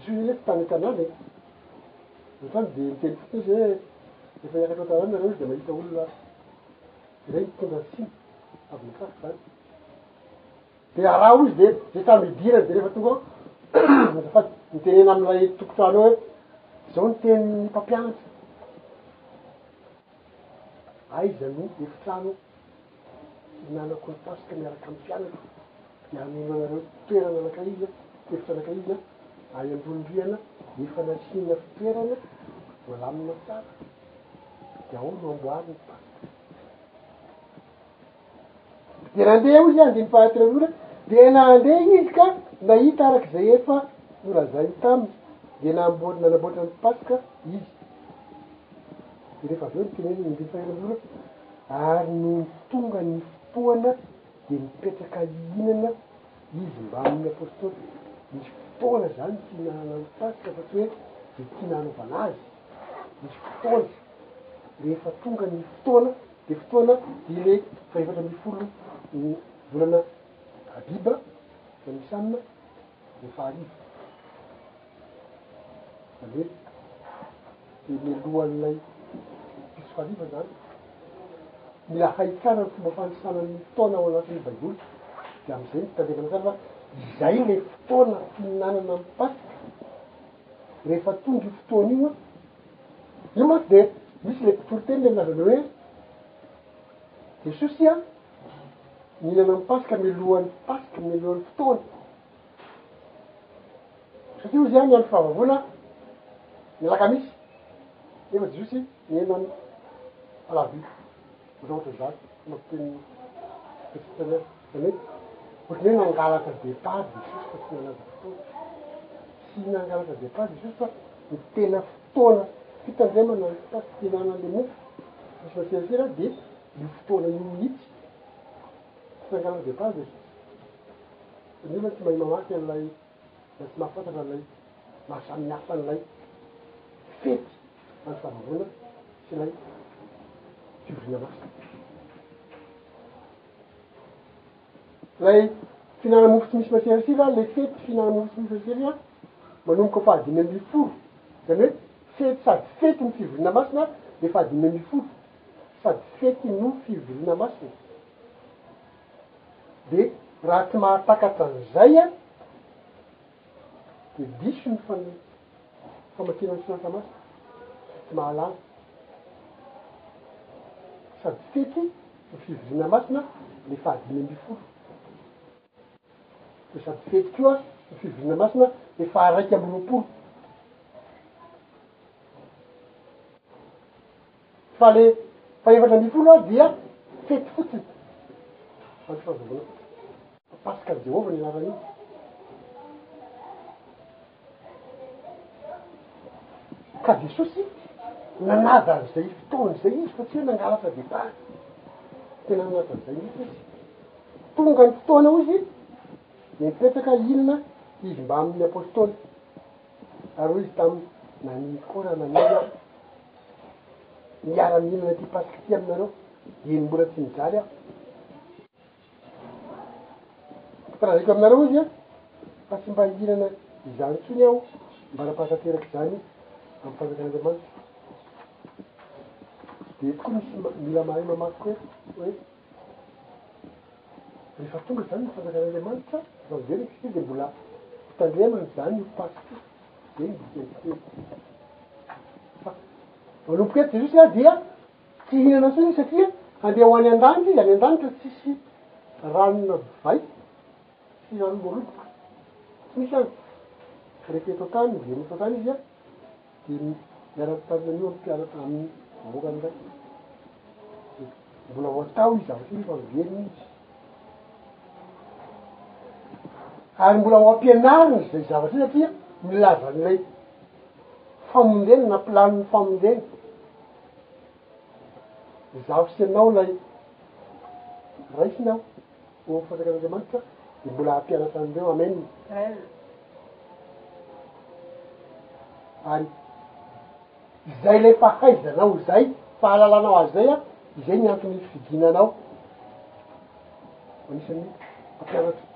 Tsy hoe eto tany Kanana e. Ny tany dia miteny fotsiny izy hoe efa hiakatra ao Kanana nareo izy dia mahita olona iray mitondra ny siny avy nikaroka izany. Dia araho izy dia dia tany idirany dia rehefa tonga ao azafady mitenena amin'ilay tompon-trano hoe izao ny tenin'ny mpampianatra, aiza no efitrano Nanako ny Paska niaraka amin'ny mpianako dia haneho anareo toerana anankiray, efitra anankiray any ambony rihana efa nasiana fitoerana voalamina tsara dia ao no amboary ny Paska. Dia nandeha hoy izy andininy fahatelo ora, dia nandeha izy ka nahita araka izay efa nolazainy taminy, dia namboa- nanamboatra ny Paska izy. Dia rehefa avy eo noteneniny ny andininy fahenina ora, Ary nony tonga ny fotoana dia nipetraka hihinana Izy mbamin'ny Apostoly. Nisy fotoana izany tsy hihinanana ny Paska fa tsy hoe izay tiana hanaovana azy. Nisy fotoana. Rehefa tonga ny fotoana dia fotoana dire fahefatra ambin'ny folo ny volana Abiba, na Nisana, rehefa hariva. Izany hoe dia mialohan'ilay diso hariva izany. Mila hay tsara ny fomba fanisana ny taona ao anatin'ny Baiboly, dia amin'izay mitandremana tsara fa izay ilay fotoana fihinanana ny Paska. Rehefa tonga io fotoana io an, io mantsy dia misy ilay mpitoriteny ilay milaza ny hoe, Jesosy an, nihinana ny Paska mialohan'ny Paska, mialohan'ny fotoana. Satria hoy Andro Fahavavoana ny alakamisy nefa ny jiosy ny enina ny alarobia. Ohatrany ohatry ny za manao fiteny presbyteriana. Zany hoe ohatry ny hoe nangalatra depart Jesosy fa tsy nanaja fotoana. Tsy nangalatra depart Jesosy fa ny tena fotoana fitandremana ny Paska hihinanana le mofo sy ny sisa sy ny sisa dia io fotoana io mihitsy. Cinquante deux pages izy. Ny olona tsy mahay mamaky an'ilay na tsy mahafantatra an'ilay maha samy hafa an'ilay fety an'ny Fanomboana sy ilay Fivoriana Masina. Ilay fihinana mofo tsy misy masera sira, ilay fety fihinana mofo tsy misy masera sira, manomboka fahadimy ambin'ny folo, izany hoe fety sady fety ny Fivoriana Masina dia fahadimy ambin'ny folo. sady fety no fivoriana masina, dia raha tsy mahatakatra an'izay an, dia diso ny famakiana ny soratra masina, tsy mahalala, sady fety no fivoriana masina ny fahadimy ambin'ny folo, dia sady fety koa ny fivoriana masina ny faharaika amby roapolo. Fa le fahefatra ambin'ny folo aho dia fety fotsiny, andro fahazavana fotsiny, fa Paska ny Jehovah ny anaran'io. Ka Jesosy nanaja an'izay fotoana izay izy fa tsy hoe nangalatra depart, tena nanaja an'izay mihitsy izy. Tonga ny fotoana hoy izy, dia nipetraka inona izy mbamin'ny apostoly, ary hoy izy taminy, Naninona koa raha naninona aho? miaramilana ty pasika ty aminareo eny mbola tsy mijaly aho fa lazaiko aminareo izy a fa tsy mba hihinana izany tsony aho mba nampahatanteraka izany izy amin'ny fanjakan'Andriamanitra dia tokoa misy mila mahay mamaky koa hoe rehefa tonga izany ny fanjakan'Andriamanitra na dia ny kristy dia mbola hitandremana izany io pasika io Zay ny dikan'ity teny. Manomboka eto Jesosy ary dia tsy hihinana intsony izy satria handeha ho any an-danitra izy, any an-danitra tsisy ranona divay sy rano malotoka, tsy misy any. Rehefa eto an-tany, miverina eto an-tany izy an, dia miara-mpitarina an'io amin'ny mpianatra, amin'ny vahoakany indray. Mbola ho atao izy zavatra rehefa miverina izy. Ary mbola ho ampianariny izay zavatra izay satria milaza an'ilay famondena na planon'ny famondena. Izaho sy ianao ilay raisina aho ho amin'ny fanjakan'Andriamanitra dia mbola hampianatra an'ireo. Amen. Amen. Ary Izay ilay fahaizanao, izay fahalalanao azy izay, izay ny antony hifidiana anao ho anisan'ny mpampianatra.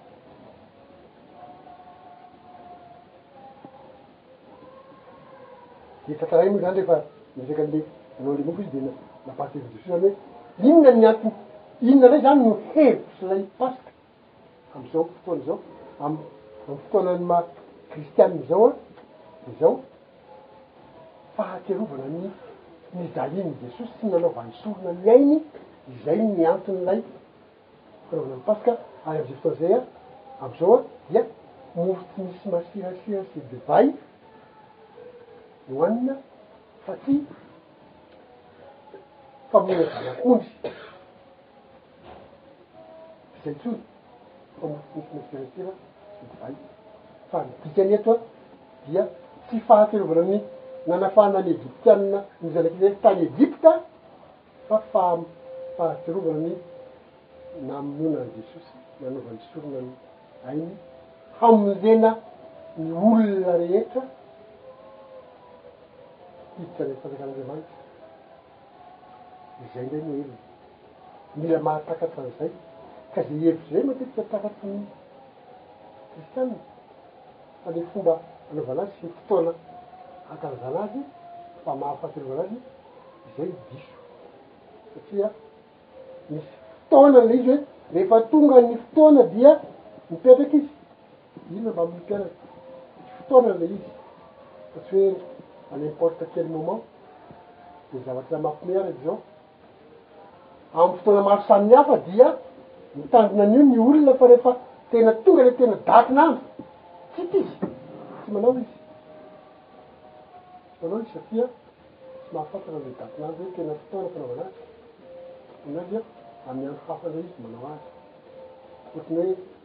Dia tantarainy moa izany rehefa niresaka an'ilay nanao ilay mofo izy dia na- nampahatsiahy an'i Jesoa izany hoe inona ny antony, inona indray izany no hevitr'ilay Paska. Amin'izao fotoana izao, amin'ny fotoanan'ny maha kristianina izao an, izao fahatsiarovana ny nijalian'i Jesosy sy ny nanaovany sorona ny ainy izay ny anton'ilay fanaovana ny Paska, ary amin'izay fotoana izay an, amin'izao an, dia mofo tsy misy masirasira sy divay no hanina fa tsy famonoana zanak'ondry. Izay intsony fa mbola tsy nisy mieritreretera izay. Fa ny dikany eto dia tsy fahatsiarovana ny nanafahana ny Egyptiana ny Zanak'i Israely tany Egypta fa fahatsiarovana ny namonoana an'i Jesosy, nanova ny sorona ny ainy hamonjena ny olona rehetra hiditra any amin'ny fanjakan'Andriamanitra. Izay indray no helony. Mila mahatakatra an'izay. Ka izay hevitra izay matetika takatsy ny kristiana, fa ny fomba anaovana azy sy ny fotoana ankalazana azy, fa maro fahatrelovana azy, izay diso. Satria misy fotoana ilay izy hoe rehefa tonga ny fotoana dia mipetraka izy. Inona mba amin'ny mpianatra? Tsy fotoana ilay izy fa tsy hoe à n'importe quel moment. Dia ny zavatra mampime ary amin'izao, amin'ny fotoana maro samihafa dia mitandrina an'io ny olona fa rehefa tena tonga ilay tena datin'andro, tsit izy, tsy manao izy. Tsy manao izy satria tsy mahafantatra an'ilay datin'andro hoe tena fotoana fanaovana azy. Amin'azy amin'ny andro hafa indray izy no manao azy. Ohatran'ny hoe.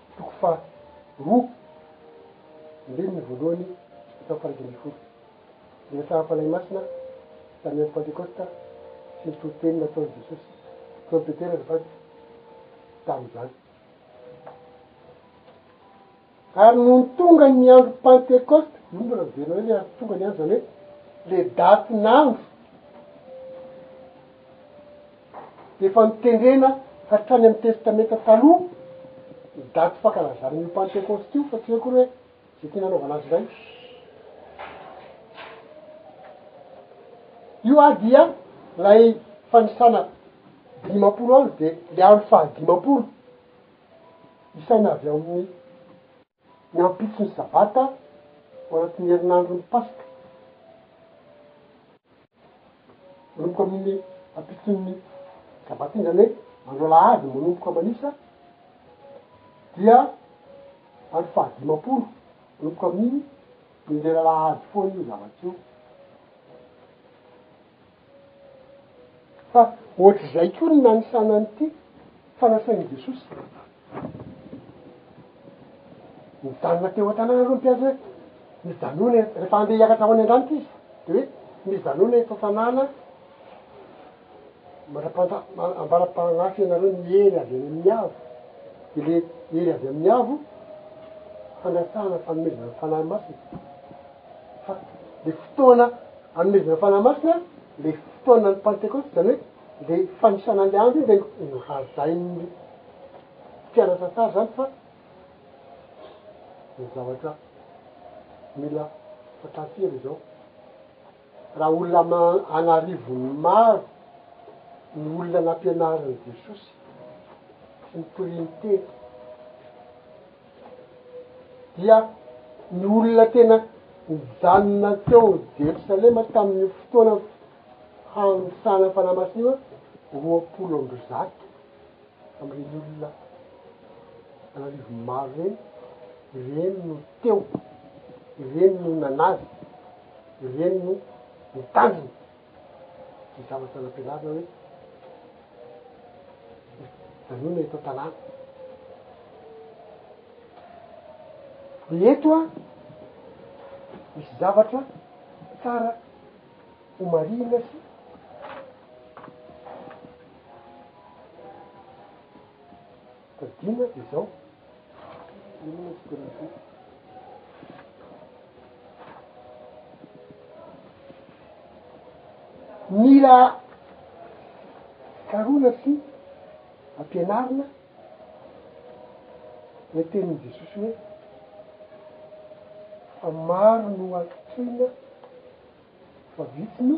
Toko faha roa ambin'ny voalohany tao faha iraika ambin'ny folo. Niresaham Fanahy Masina tamin'ny andro Pantekosta sy ny toriteny nataon'i Jesosy teo amin'i Petera azafady tamin'izany. Ary nony tonga ny andro Pantekosta, io mbola miverina hoe le ary tonga ny andro izany hoe le datin'andro. Efa notendrena hatrany amin'ny Testamenta Taloha ny daty fankalazana io Pantekôsta io, fa tsy hoe akory hoe izay tiana anaovana azy indray. Io ary dia ilay fanisana dimampolo andro dia ilay andro fahadimampolo, isaina avy ao amin'ny Ny ampitso ny sabata ao anatin'ny herinandron'ny Paska. Manomboka amin'iny ampitson'ny sabata iny, izany hoe andro alahady manomboka manisa, dia andro fahadimampolo, manomboka amin'iny, ny lera alahady foana io zavatra io. Fa ohatr'izay koa ny nanisana an'ity fa nasain'i Jesosy nijanona teo an-tanàna aloha ny mpianatra hoe, Mijanona e, rehefa handeha hiakatra ho any an-danitra izy, dia hoe, Mijanona eto an-tanàna mandra-panja- ma- ambara-pahalasy ianareo ny hery avy any amin'ny Avo. Dia ilay hery avy amin'ny Avo, fanatsahana ny fanomezana ny Fanahy Masina. fa le fotoana anomezana fanahy masina le fotoanan'ny pantekôty zany hoe le fanisana an'le andro iny de nohajain'ny mpianatra an-tsary zany fa ny zavatra mila fantatsika le zao raha olona ma- an'arivony maro ny olona nampianarin'i jesosy sy ny mpiriny teny dia ny olona tena nijanona teo Jerosalema tamin'io fotoana fanisana fanahy masina io an, roapolo amby zato amin'ireny olona an'arivony maro ireny, ireny no teo, ireny no nanaja, ireny no nitandrina. Ny zavatra nampianarina hoe Mijanona eto an-tanàna. Dia eto an, misy zavatra tsara homarihina sy Tadidio dia izao, inona no tokony hatao? Mila karohina sy ampianarina ilay tenin'i Jesosy hoe, Fa maro no antsoina, fa vitsy no.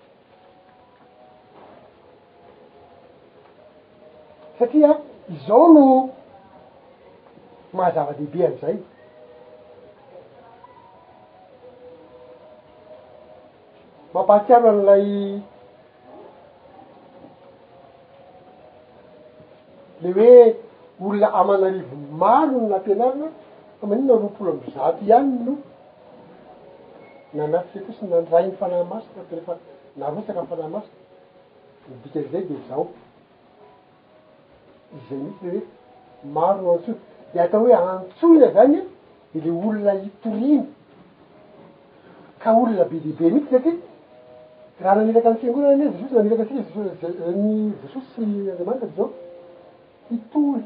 Satria izao no maha zava-dehibe an'izay. Mampahatsiaro an'ilay le hoe olona aman'arivony maro no nampianarina fa maninona roapolo amby zato ihany no Nanatrika kosa ny nandray ny Fanahy Masina aho, rehefa narotsaka ny Fanahy Masina, ny dikan'izay dia izao, izay mihitsy ilay hoe, maro no antsoiko, dia atao hoe antsoina izany an, dia ilay olona itoriana, ka olona be dia be mihitsy satria raha naniraka ny fiangonana anie Jesosy, naniraka antsika Jesosy, ny Jesosy sy Andriamanitra dia izao, hitory.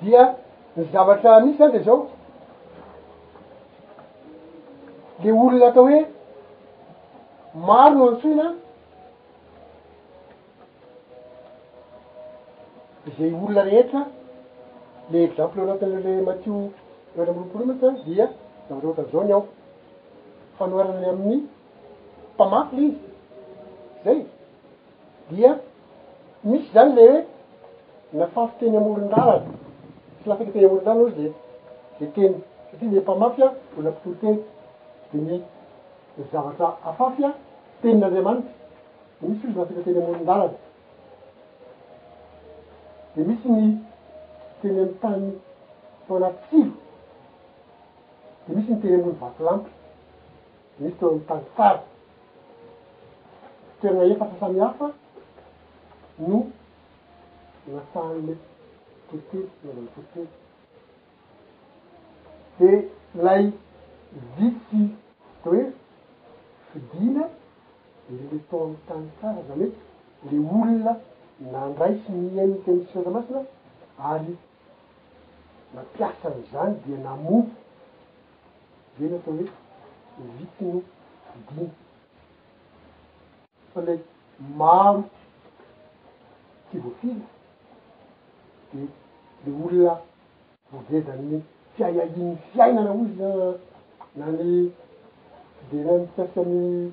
Dia ny zavatra misy zany de zao, le olona atao hoe maro no antsoina ze olona rehetra, le exemple anatin'ireo le Matio efatra amby roapolo io mantsy zany dia zavatra ohatran'izao ny ao, fanoharana ny amin'ny mpamaky le izy, zay. Dia misy izany ilay hoe nafafy teny amoron-dalana, tsy nafafy teny amoron-dalana hozy dia dia teny satria ilay mpamafy a mbola mpitory teny, dia ny ny zavatra afafy a tenin'Andriamanitra, dia misy hozy nafafy teny amoron-dalana, dia misy ny teny amin'ny tany tao anaty tsilo, dia misy ny teny ambony vatolampy. Ito amin'ny tantara. Toerana efatra samihafa no natsahan'ilay toriteny, nanaovan'ilay toriteny. Dia ilay vitsy atao hoe fidina, ilay eto amin'ny tantara, izany hoe ilay olona nandray sy nihaino ny tenin'ny Soratra Masina ary nampiasa an'izany dia namoa. Zay no atao hoe vitsy no dimy. Fa le maro tsy voafidy de le olona voagejan'ny fiahiahian'ny fiainana hoy izy na na ny tsy de na mikasika ny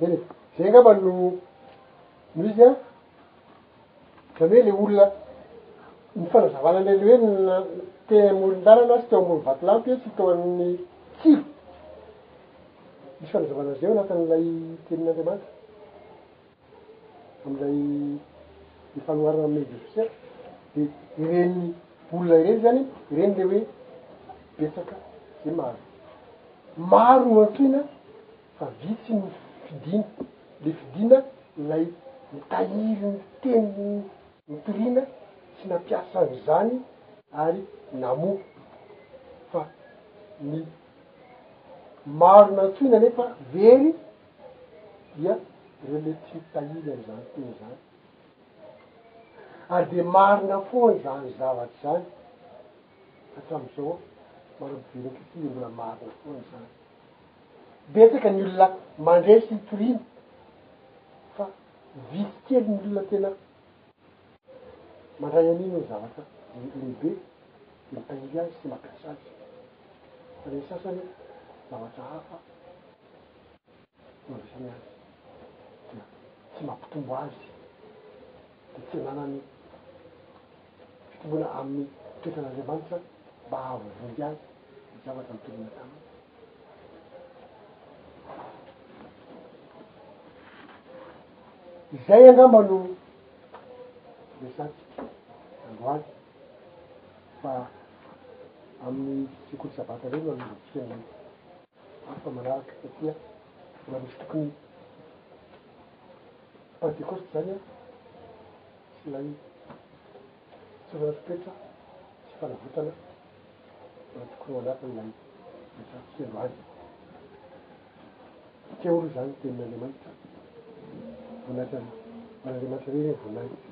Eny e, zay angamba no no izy an, zany hoe le olona ny fanazavana an'le le hoe na- teny amoron-dalana sy teo ambony vatolampy etsy tao amin'ny tsilo, misy fanazavana zay ao anatin'ilay tenin'Andriamanitra. amin'ilay ny fanoharana amin'ny Ejipsiana, dia ireny olona ireny izany, ireny ilay hoe betsaka sy maro. Maro no antsoina fa vitsy no fidina, ilay fidina ilay nitahiry ny teniny nitoriana sy nampiasa an'izany ary namoha, fa ny maro nantsoina anefa very dia ireo mety tsy hitahiry an'izany teny izany. Ary dia marina foana izany zavatra izany, hatramin'izao manombovianiko ity dia mbola marina foana izany. Betsaka ny olona mandresy hitoriana, fa vitsy kely ny olona tena mandray an'iny ny zavatra lehibe, dia mitahiry azy sy mampiasa azy. Fa ny sasany zavatra hafa. Manjary azy dia tsy mampitombo azy, dia tsy ananany fitomboana amin'ny toetran'Andriamanitra mba hahavoavonjy azy ny zavatra mitovina taminy. Izay angamba no resahantsika androany fa amin'ny sekoly sabata ireo no anombohantsika ny Hafa manaraka ety a. Manisy tokony pantekosta izany a. Tsy ilay fitsoahana fepetra sy fanavotana no tokony ho anatin'ilay rehetra heno azy. Fiteho aloha izany ny tenin'Andriamanitra. Voninahitra ho an'Andriamanitra irery ny voninahitra.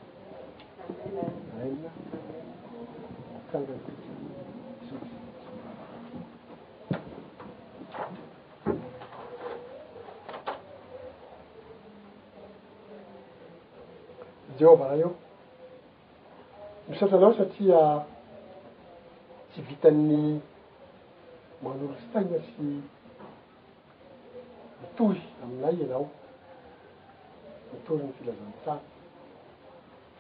Amen. Mitranga isika. Misaotra. Jehovah Ray ô, misaotra Anao satria tsy vitan'ny manolo saina sy mitory aminay Ianao, mitory ny filazantsara,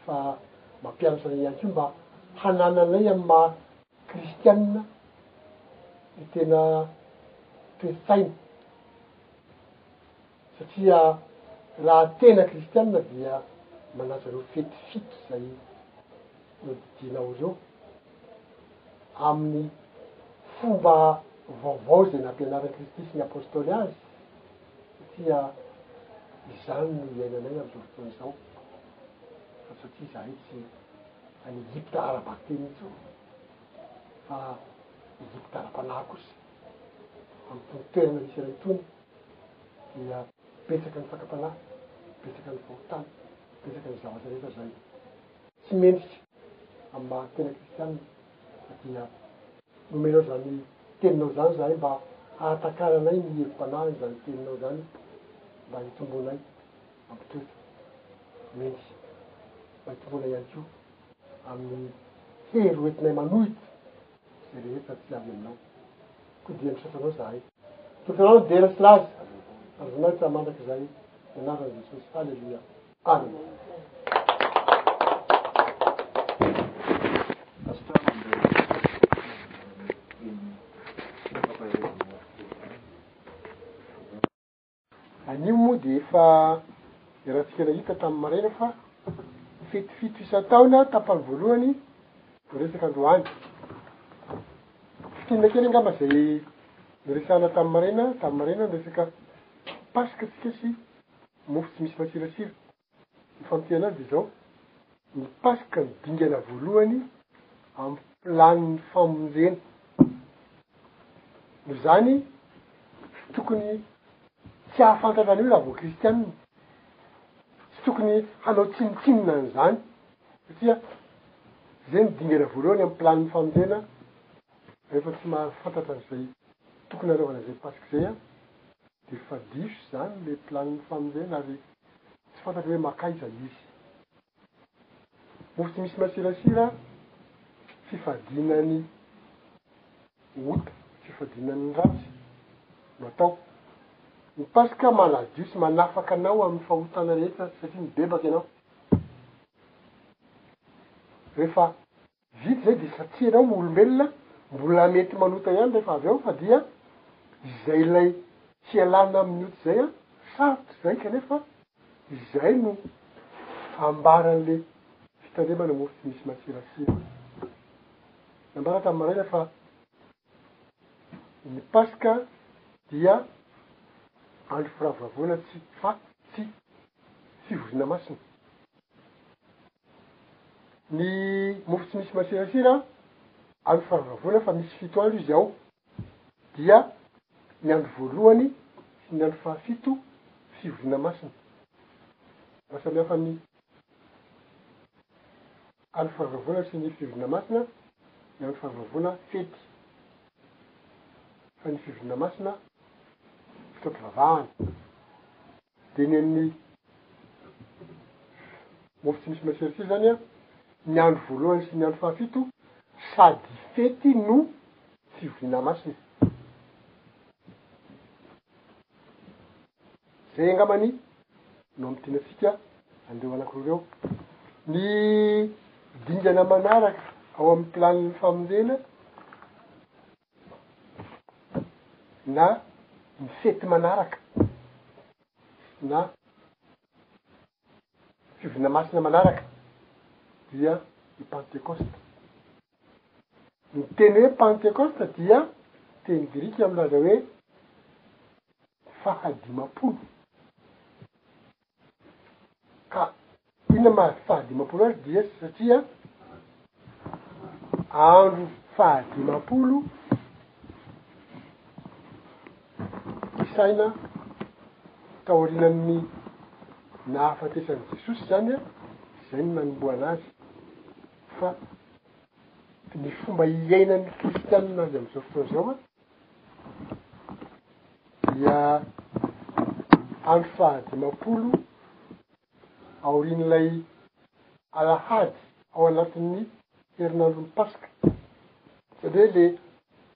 fa mampianatra anay ihany koa mba hanananay amin'ny maha Kristianina ny tena toe-tsaina, satria raha tena Kristianina dia manaja ireo fety fito izay nodidianao ireo, amin'ny fomba vaovao izay nampianarin'i Kristy sy ny Apôstôly azy, satria izany no iainanay amin'izao fotoana izao, fa satria izahay tsy. any Egypta ara-bakiteny intsony fa Egypta ara-panahy kosa. Amin'itony toerana misy anay itony dia betsaka ny fakam-panahy, betsaka ny fahotana, betsaka ny zavatra rehetra izay tsy mendrika amin'ny maha tena kristianina fa dia nomenao izany teninao izany izahay mba hahatakarana ny hevi-panahy izany teninao izany mba hitomboanay. Mampitohy mihitsy. Mampitolona ihany koa amin'ny hery hoentinay manohitra izay rehetra tsy avy aminao. Todian'ny sotranao izahay. Tolotoloanao ny dera sy laza ary voninahitra mandrakizay ny anaran'i Jesosy. Haleloia. Amena. Pasteur mandray ny fomba faherezanao. Anio moa dia efa iarahantsika nahita tamin'ny maraina fa fety fito isan-taona tapany voalohany no resaka androany. Fintinina kely angamba izay niresahana tamin'ny maraina, tamin'ny maraina ny resaka Paska tsika sy mofo tsy misy masirasira. Ny fampianany dia izao, ny Paska no dingana voalohany amin'ny planin'ny famonjena. Noho izany, tsy tokony tsy hahafantatra an'io raha vao kristianina. Tsy tokony hanao tsinontsinona an'izany, satria izay no dingana voalohany amin'ny planin'ny famonjena. Rehefa tsy mahafantatra an'izay tokony hanaovana izay Paska izay an! Defa diso izany le planin'ny famonjena ary tsy fantatro hoe makaiza izy. Mofo tsy misy masirasira, fifadiana ny ota, fifadiana ny ratsy no atao. Ny paska manadio sy manafaka anao amin'ny fahotana rehetra satria mibebaka ianao rehefa. Vita izay dia satria ianao no olombelona mbola mety manota ihany rehefa avy eo fa dia izay ilay hialana amin'ny ota izay an, sarotra izay kanefa izay no ambaran'ilay fitandremana mofo tsy misy masirasira. Nambarako tamin'ny maraina fa ny Paska dia andro firavoravoana tsy fa tsy fivoriana masina. Ny mofo tsy misy masirasira andro fahavavoana fa misy fito andro izy ao dia ny andro voalohany sy ny andro fahafito fivoriana masina mahasamihafa ny andro fahavavoana sy ny fivoriana masina ny andro fahavavoana fety fa ny fivoriana masina fotoam-pivavahana Dia ny an'ny mofo tsy misy maseritia izany an, ny andro voalohany sy ny andro fahafito sady fety no fivoriana masina. Izay angambany no amin'ity tiantsika an'ireo anankiroa ireo. Ny dingana manaraka ao amin'ny planin'ny famonjena. na ny fety manaraka na fiovina masina manaraka dia ny pantekosta. Ny teny hoe pantekosta dia teny grika milaza hoe fahadimampolo. Ka inona maha fahadimampolo azy dia satria andro fahadimampolo isaina taorianan'ny nahafatesan'i Jesosy izany an, izay no nanombohana azy fa ny fomba iainan'ny kristianina azy amin'izao fotoana izao an, dia andro fahadimampolo aorian'ilay alahady ao anatin'ny herinandron'ny Paska, satria ilay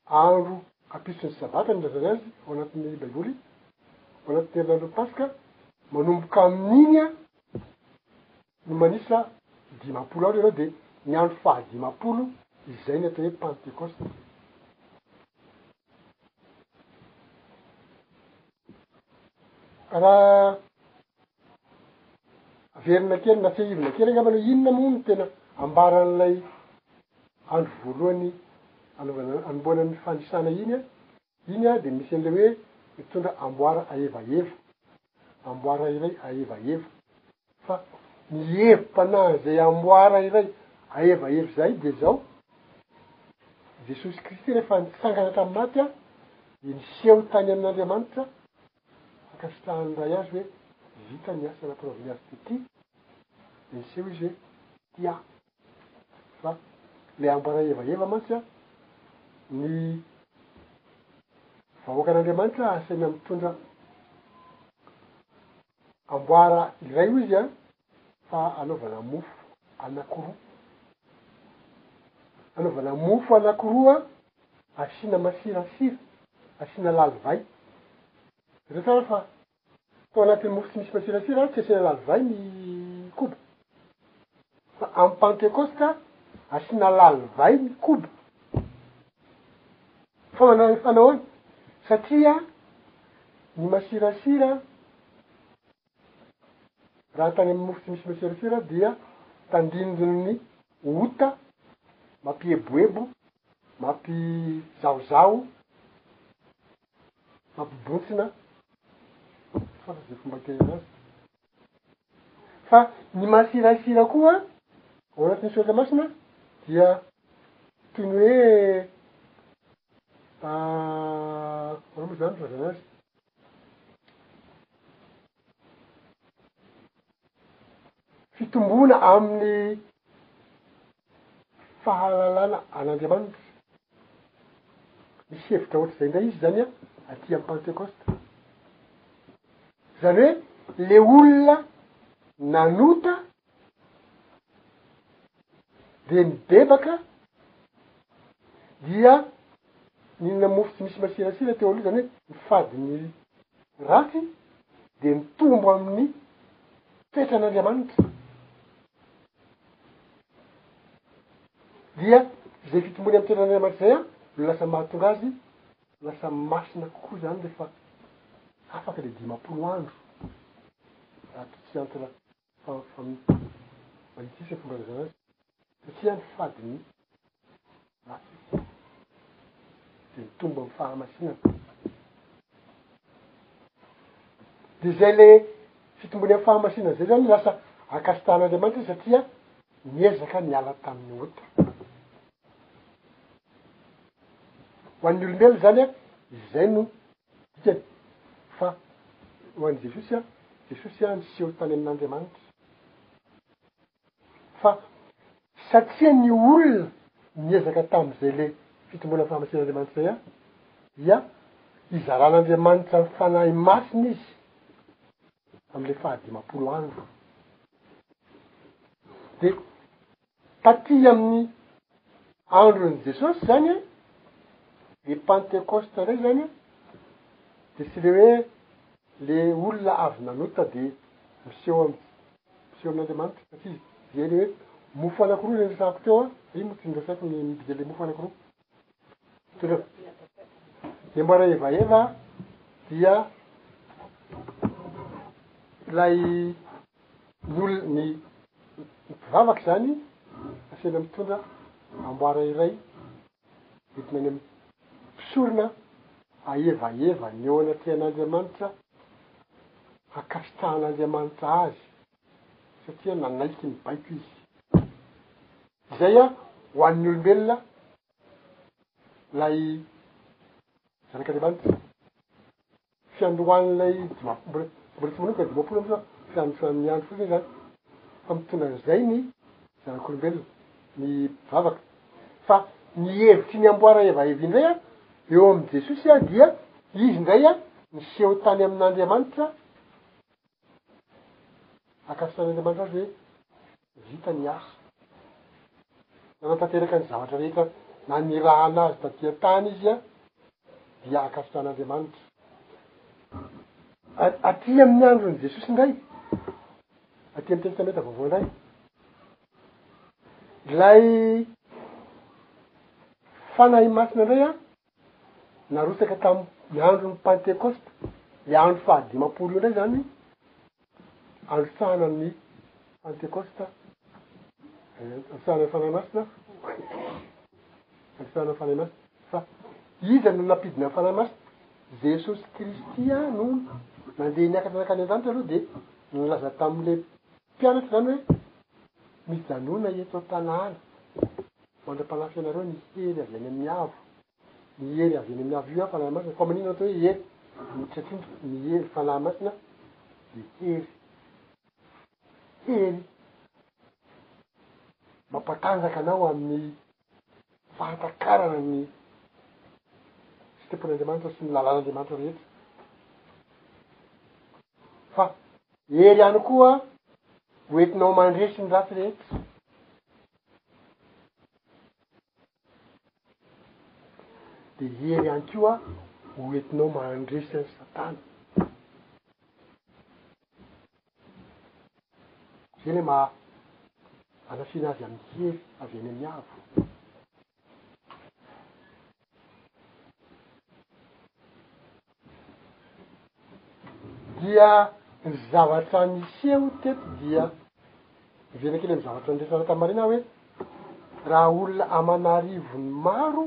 andro ampitson'ny Sabata no ilazana azy ao anatin'ny Baiboly, ao anatin'ny herinandron'ny Paska, manomboka amin'iny no manisa dimampolo andro ianao dia ny andro fahadimampolo izay ny atao hoe Pantekosta. Raha averina kely na tsiahivina kely angambany hoe inona moa no tena ambaran'ilay andro voalohany anaovana anombohana ny fanisana iny an! Iny ary dia misy an'ilay hoe mitondra amboara aevaeva, amboara iray aevaeva. Fa ny hevi-panahin'izay amboara iray aevaeva izay dia izao, i Jesosy Kristy rehefa nitsangana tamin'ny maty dia niseho tany amin'Andriamanitra hankasitrahan'ny Ray Azy hoe vita ny asa nampanaoviny Azy tetia, dia niseho Izy hoe tia ahy. Fa le ambarahevaheva mantsy a, ny vahoakan'Andriamanitra asaina mitondra amboara iray hoy izy a, fa anaovana mofo anakiroa, anaovana mofo anakiroa asiana masirasira, asiana lalivay, jereo tsara fa. Tao anatin'ny mofo tsy misy masirasira ary tsy asiana lalivay ny koba. Fa amin'ny Pantekosta, asiana lalivay ny koba. Fa manao fa nahoana? Satria ny masirasira, raha tany amin'ny mofo tsy misy masirasira dia tandindon'ny ota mampieboebo, mampizahozaho Mampibontsina foana izay fomba hiteny azy. Fa ny masiraisira koa ao anatin'ny Soratra Masina dia toy ny hoe ahoana moa izany no filazana azy? Fitomboana amin'ny fahalalana an'Andriamanitra. Misy hevitra ohatr'izay indray izy zany an, aty amin'ny Pantekosta. Zany hoe le olona nanota dia nibebaka dia nihinana mofo tsy misy masirasira teo aloha izany hoe ny fadin'ny ratsy dia mitombo amin'ny toetran'Andriamanitra dia izay fitombony amin'ny toetran'Andriamanitra izay an no lasa mahatonga azy lasa masina kokoa izany rehefa afaka ilay dimampolo andro raha toa tsy antitra Fa fanota Maitisa ny fomba zazana azy satria any fadiny Maitisa de mitombo am fahamasinana de zay le fitombony am fahamasinana zay zany lasa ankasitrahan Andriamanitra izy satria niezaka niala taminy ota ho an'ny olombelona zany a izay no Dika e! Fa ho an'i Jesosy a, Jesosy a niseho tany amin'Andriamanitra. Fa satria ny olona niezaka tamin'izay le fitomboana fahamasian'Andriamanitra izay a, dia hizaran'Andriamanitra ny Fanahy Masina izy amin'ilay fahadimampolo andro. Dia. Taty amin'ny andron'i Jesosy izany an, ny Pantekosta indray izany an, dia tsy ilay hoe le olona avy nanota dia miseho am- miseho amin'Andriamanitra, fa tsy izy, dia ilay hoe mofo anankiroa no niresahako teo an, inona moa tsy noresahiko ny midika ilay mofo anankiroa? Jereo. Dia mbola evaheva dia ilay ny olona ny mpivavaka izany asehony mitondra amboara iray entina any amin'ny mpisorona aevaheva ny eo anatrehan'Andriamanitra hankasitrahan'Andriamanitra azy. satria nanaiky ny baiko izy. Izay an, ho an'ny olombelona, ilay Zanak'Andriamanitra, fiandohan'ilay dimampolo, mbola, mbola tsy manomboka ny dimampolo aloha, fiandohan'ny andro fotsiny izany, fa mitondra an'izay ny zanak'olombelona, ny mpivavaka. Fa ny hevitry ny amboara Eva Eva indray an, eo amin'i Jesosy an, dia Izy indray an, niseho tany amin'Andriamanitra, Ankasitrahan' Andriamanitra azy hoe vita ny asa. Nanatanteraka ny zavatra rehetra nanirahana azy taty an-tany izy dia ankasitrahan' Andriamanitra. Ary aty amin' ny andron' i Jesosy indray, aty amin' ny Testamenta Vaovao indray, ilay Fanahy Masina indray an, Narotsaka tam ny andro ny Pantekosta, le andro faha dimampolo io ndray zany androtsahana ny Pantekosta, androtsahana ny Fanahy Masina, androtsahana ny Fanahy Masina. Fa iza no nampidina ny Fanahy Masina? Jesosy Kristy no nandeha niakatra nankany an-danitra aloha de nilaza tam le mpianatra zany hoe mijanona eto an-tanàna. Mandra-panahy fenareo ny hery avy any amin'ny avo. Ny hery avy any amin'ny avo io ihany Fanahy Masina. Koa maninona atao hoe hery? Miditra tsindry ny hery Fanahy Masina dia hery. Hery mampatanjaka anao amin'ny fahatakarana ny sitempon'Andriamanitra sy ny lalàn'Andriamanitra rehetra. Fa hery ihany koa ho entinao mandresy ny ratsy rehetra. Dia hery ihany koa ho entinao mandresy an'i Satana. Izay ilay maha anafina azy amin'ny hery avy any amin'ny avo. Dia ny zavatra niseho teto dia miverina kely amin'ny zavatra niresahana tamin'ny marina aho hoe raha olona aman'arivony maro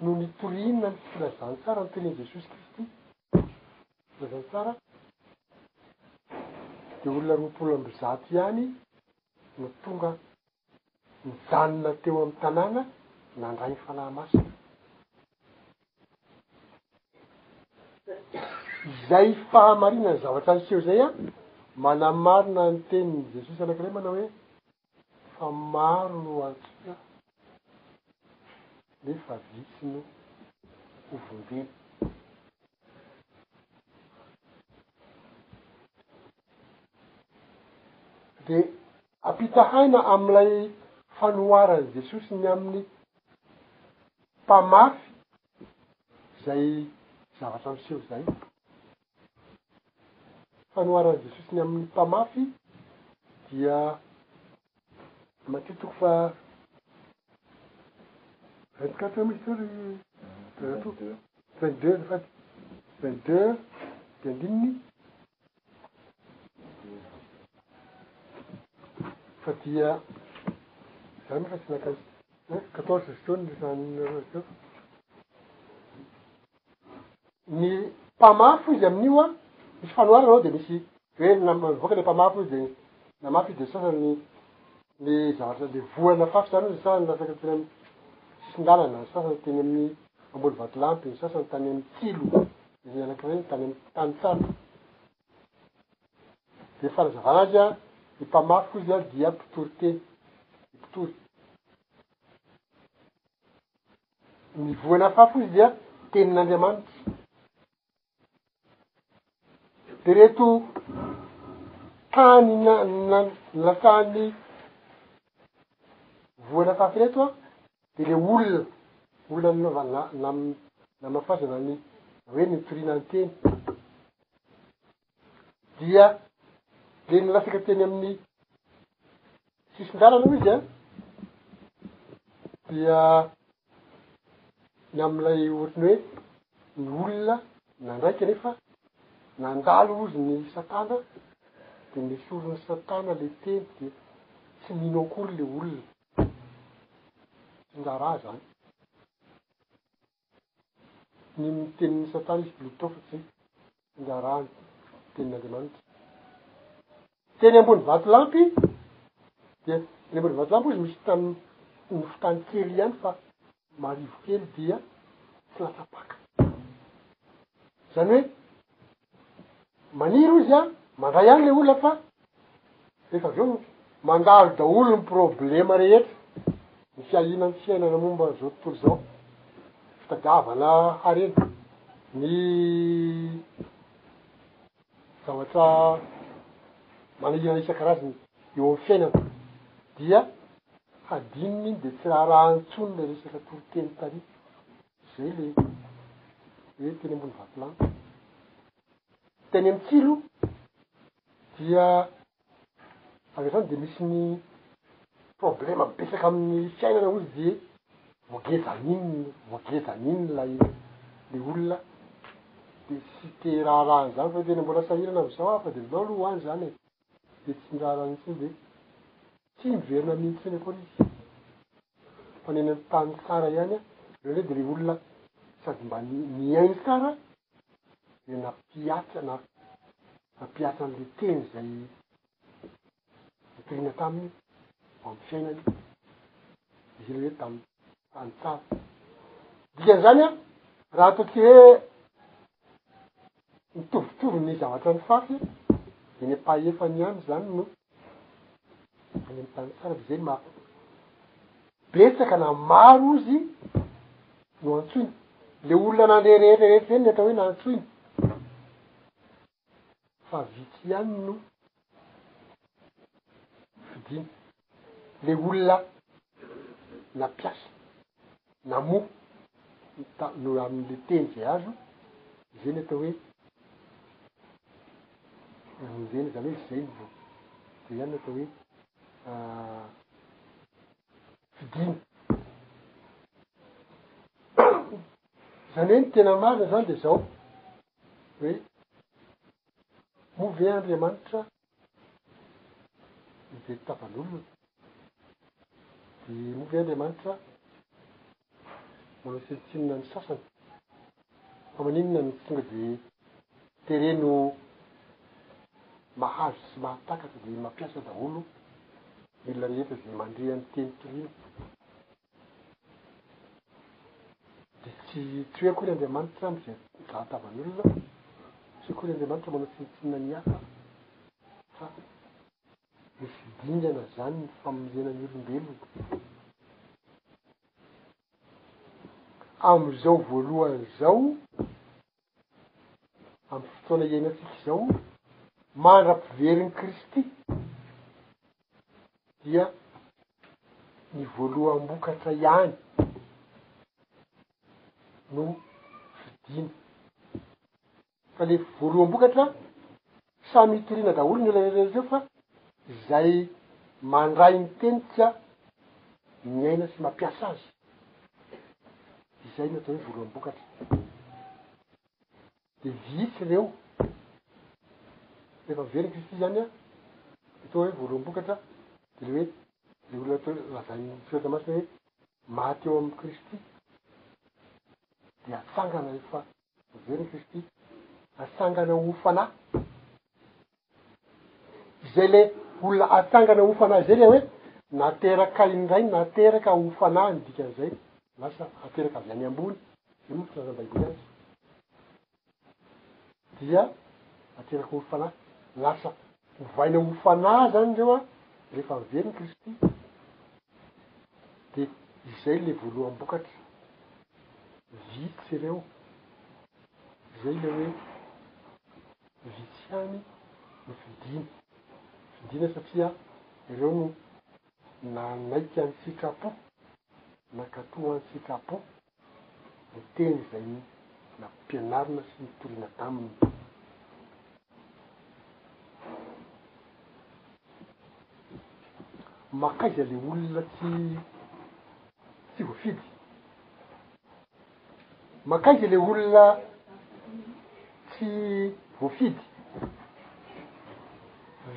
no nitoriana ny filazantsara notorian'i Jesosy Kristy, filazantsara, dia olona roapolo amby zato ihany no tonga nijanona teo amin'ny tanàna nandray ny Fanahy Masina. Izay fahamarinan'ny zavatra niseho izay an, manamarina ny tenin'i Jesosy anankiray manao hoe, Fa maro no antsika, nefa vitsy no hovondrena. Dia Ampitahaina amin'ilay fanoharan'i Jesosy ny amin'ny mpamafy izay zavatra miseho izay. Fanoharan'i Jesosy ny amin'ny mpamafy dia Matthieu toko faha vingt quatre misy teo ry Ratoa? Vingt deux azafady, vingt deux dia andininy. Fa dia za nefa tsy naka eh, quatorze zy teo ny resahanareo teo. Ny mpamafy izy amin'io a, misy fanoharana ao dia misy hoe na mivoaka ilay mpamafy izy dia namafy izy dia sasany Le zavatra le voana fafy zany ny sasany latsaka teny am sisin-dalana, ny sasany teny amin'ny ambony vatolampy, ny sasany tany am tsilo, de ny anakiray tany am tanitsatoka. De ny fanazavana azy a, ny mpamafy hozy a dia mpitory teny, ny mpitory. Ny voana fafy hozy dia tenin'Andriamanitra. Dia ireto tany na- na- nilakàn'ny voana tato ireto an, dia ilay olona, olona nanaovana na- na- namafazana ny na hoe nitoriana ny teny, dia dia nilatsaka teny amin'ny sisin-dalana hoy izy an, dia ny amin'ilay ohatran'ny hoe ny olona nandraika nefa nandalo hozy ny satana de nesorin'ny satana le teny de tsy mino akory le olona tsinjarà zany ny miteny satana izy blotofy tsy Fizaràna ny Tenin'Andriamanitra. Teny ambony vatolampy dia eny ambony vatolampy hozy misy tany nofon-tany kely ihany fa marivo kely dia tsy latsa-paka. Izany hoe maniry hozy an, mandray any ilay olona fa. Rehefa avy eo mandalo daholo ny problema rehetra, ny fiahiana ny fiainana momba an'izao tontolo izao, fitadiavana harena, ny zavatra manahirana isan-karazany eo amin'ny fiainana dia hadinony iny dia tsy raharahany intsony ilay resaka toriteny tary, izay ilay hoe teny ambony vatolampy, teny amin'ny tsilo Dia avy hatrany dia misy ny problema betsaka amin'ny fiainana hozy dia ho geja an'iny ho geja an'iny ilay le olona dia tsy te raharaha an'izany fa tena mbola sahirana amin'izao aho fa dia aleo aloha ho any izany e! dia tsy miraharaha mihitsiny dia tsy miverina amin'iny intsony akory izy fa ny any amin'ny tany tsara ihany an! Izany hoe dia le olona sady mba miaina tsara dia nampihatra na nampihatra an'ilay teny izay nitoriana taminy ho amin'ny fiainany izy ilay hoe tamin'ny tany tsara. Dikan'izany an, raha toa tsy hoe mitovitovy ny zavatra nifafy, dia ny ampahefany ihany izany no any amin'ny tany tsara de zay ny maha betsaka na maro ozy no antsoina le olona nandre rehetra rehetra zay ny atao hoe na antsoina fa vitsy ihany no fidiny le olona nampiasa Na moa ta no amin'le teny ze azo ze ny atao hoe vonjena zany hoe ze no voa ze ihany no atao hoe fidina zany hoe ny tena marina zany de zao hoe moa ve Andriamanitra ny velon-tavan'olona. Dia hoy ve Andriamanitra manao tsinontsinona ny sasany? Fa maninona no tsy tonga dia tere no mahazo sy mahatakatra dia mampiasa daholo ny olona rehetra izay mandre an'iteny toriana? Dia tsy tsy hoe akory Andriamanitra no izay zahatavan'olona, tsy akory Andriamanitra manao tsinontsinona ny hafa fa misy dingana izany ny famoriana ny olombelona. Amin'izao voalohany izao. amin'ny fotoana iainantsika izao, mandra-piverin'i Kristy, dia ny voaloham-bokatra ihany no fidiana, fa le voaloham-bokatra. Samy itoriana daholo ny olona ireo ireo fa izay mandray ny teny ka miaina sy mampiasa azy, izay no atao hoe voaloham-bokatra. Dia vitsy ireo, rehefa very i Kristy izany an, dia toa hoe voaloham-bokatra, dia ilay hoe ilay olona atao hoe lazain'ny Soratra Masina hoe maty ao amin'i Kristy dia hatsangana efa Jereo fa izy ity atsangana ho fanahy. Izay le olona atsangana ho fanahy izay le hoe nateraka indray nateraka ho fanahy ny dikan'izay. Lasa ateraka avy any ambony. Zay moa ny filaza ny baiboly azy. Dia ateraka ho fanahy. Lasa ovaina ho fanahy zany ireo a rehefa very ny kristy. de izay le voaloham-bokatra, vitsy ireo, izay le hoe vitsy ihany no fidiny, fidiny satria ireo no nanaiky an-tsitrapo, nakato an-tsitrapo. ny teny izay nampianarina sy nitoriana taminy. Makaiza le olona tsy tsy voafidy? Makaiza le olona tsy voafidy?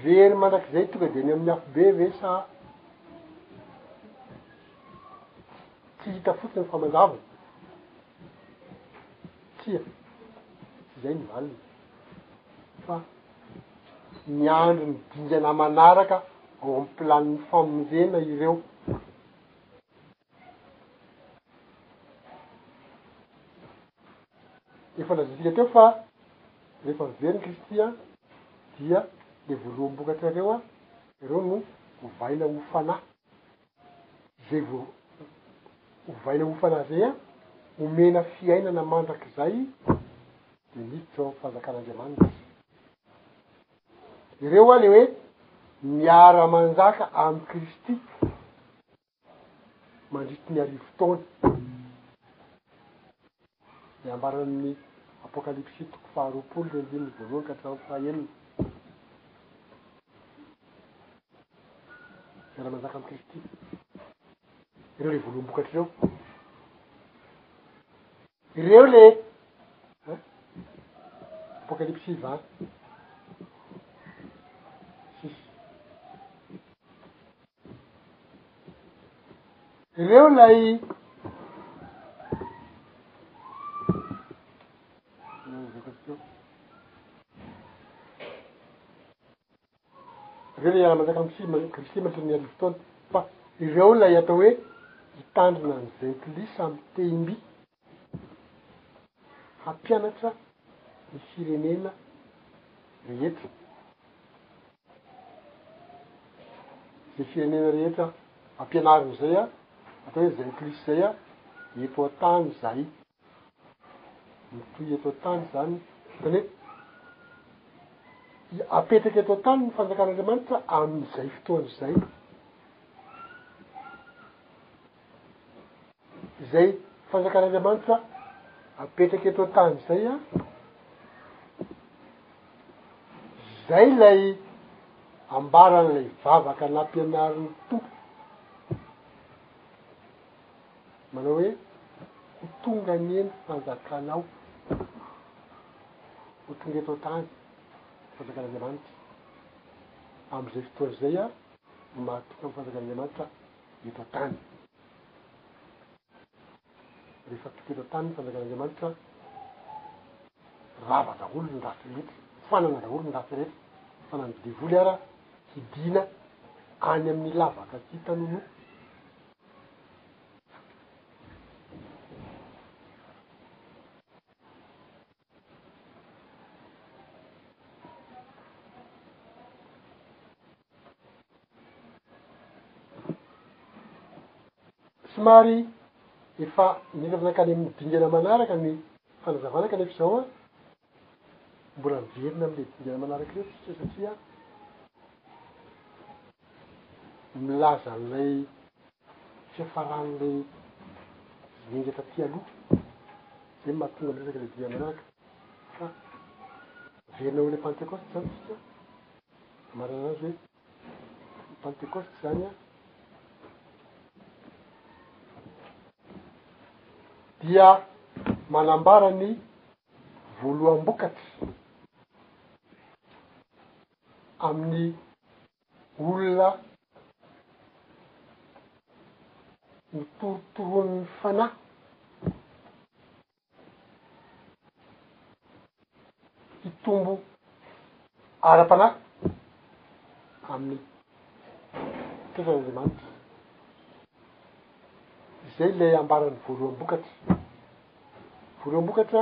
Very mandrakizay tonga de any amin'ny afobe ve sa? Tsy hita fotsiny fa manjavona. Tsia, tsy izay ny valiny. Fa miandry ny dingana manaraka ao amin'ny planin'ny famonjena ireo. Efa lazaintsika teo fa rehefa miverina Kristy dia le voaloham-bokatrareo ireo no hovaina ho fanahy. izay vao ovaina ho fanazeha, omena fiainana mandrakizay, dia miditra ao amin'ny fanjakan'Andriamanitra. Ireo ho'a le hoe miara-manjaka amin'i Kristy mandritry ny arivo taona. dia ambaran'ny Apokalypsy toko faharoapolo ny andininy voalohany ka hatramin'ny fahaenina, Fiaraha-manjaka amin'i Kristy. Ireo ilay voaloham-bokatra ireo. Ireo ilay Apokalypsy va sisy. Ireo ilay Ireo ilay manjaka aminy kristy mandritry ny arivo taona fa ireo ilay atao hoe hitandrina ny jentilisa amin'ny tehim-by hampianatra ny firenena rehetra, izay firenena rehetra ampianarina izay, atao hoe zay plus zay eto an-tany izay, mitohy eto an-tany izany, izany hoe apetraka eto an-tany ny fanjakan'Andriamanitra amin'izay fotoana izay. Izay fanjakan'Andriamanitra apetraka eto an-tany izay a, izay ilay ambaran'ilay vavaka nampianarin'ny Tompo. Manao hoe ho tonga ny eny fanjakanao, ho tonga eto an-tany fanjakan'Andriamanitra. Amin'izay fotoana izay a, mahatonga ny fanjakan'Andriamanitra. eto tany. Rehefa toko eto tany ny fanjakan'Andriamanitra, rava daholo ny rafitra rehetra, fanana daholo ny rafitra rehetra, fa na ny devoly ara hidina any amin'ny lavaka tsy hita nonoa. Somary efa mila mankany amin'ny dingana manaraka ny fanazavana kanefa izao an, mbola miverina amin'ilay dingana manaraka ireo tsika satria milaza an'ilay fiafaran'ilay dinika taty aloha, izay no mahatonga ny resaka ilay dia manaraka fa averina ho ilay pantekosta izany isika, amarana anazy hoe ny pantekosta izany an dia manambara ny voaloham-bokatra amin'ny olona notorotoroin'ny fanahy hitombo ara-panahy amin'ny tokantran'Andriamanitra. Izay ilay ambaran'ny voaloham-bokatra. Voaloham-bokatra.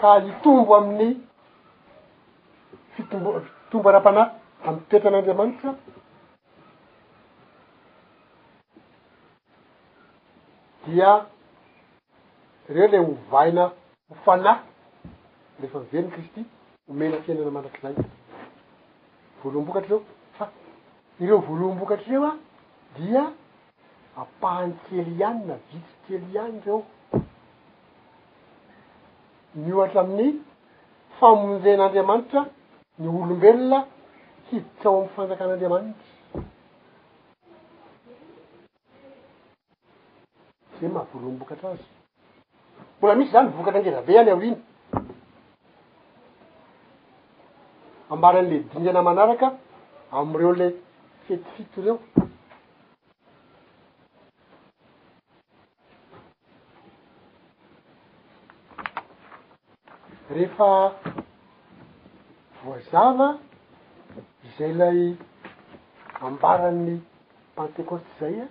ka hitombo amin'ny fitomboa fitombo ara-panahy amin'ny toetran'Andriamanitra dia reo le ovaina ho fanahy rehefa miveriny Kristy omena fiainana mandrakizay voaloham-bokatry reo fa ireo voaloham-bokatry reo dia Ampahany kely ihany na vitsy kely ihany ireo miohatra amin'ny famonjen'Andriamanitra ny olombelona hiditra ao amin'ny fanjakan'Andriamanitra. Izay maha vorombokatra azy. Mbola misy izany vokatra ngeza be any aoriana. Ambaran'le dingana manaraka am'reo le fety fito reo. Rehefa voazava izay lay ambaran'ny pantekosta izay an,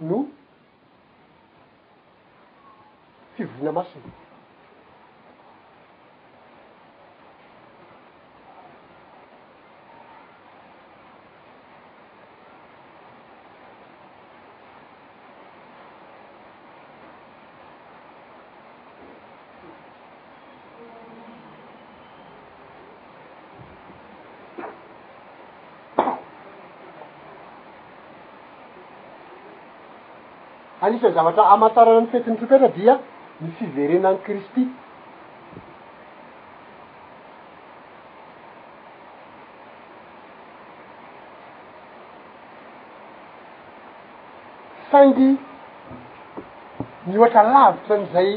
no fivoriana masina. Anisan'ny zavatra amantarana ny fetin'ny Trompetra dia ny fiverenan'i Kristy. Saingy mihoatra lavitra an'izay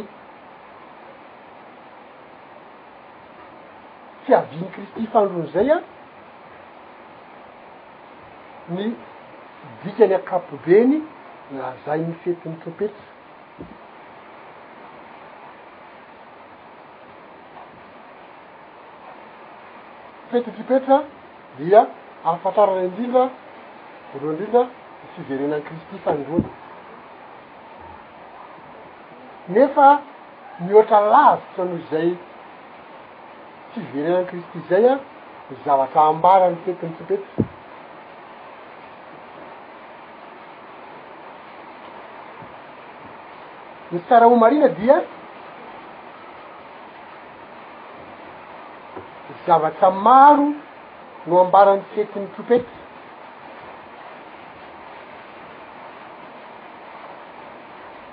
fiavian'i Kristy fandroana izay an, ny dikany ankapobeny lazain'ny fetin'ny trompetra. Fetin'ny trompetra dia ahafantarana indrindra voalohany indrindra ny fiverenan'i Kristy fahendrena. Nefa mihoatra lavitra noho izay Tsy hiverenan'i Kristy izay ny zavatra ambarany teto ny fepetra. Ny tsara ho marina dia zavatra maro no ambarany teto ny tropetra.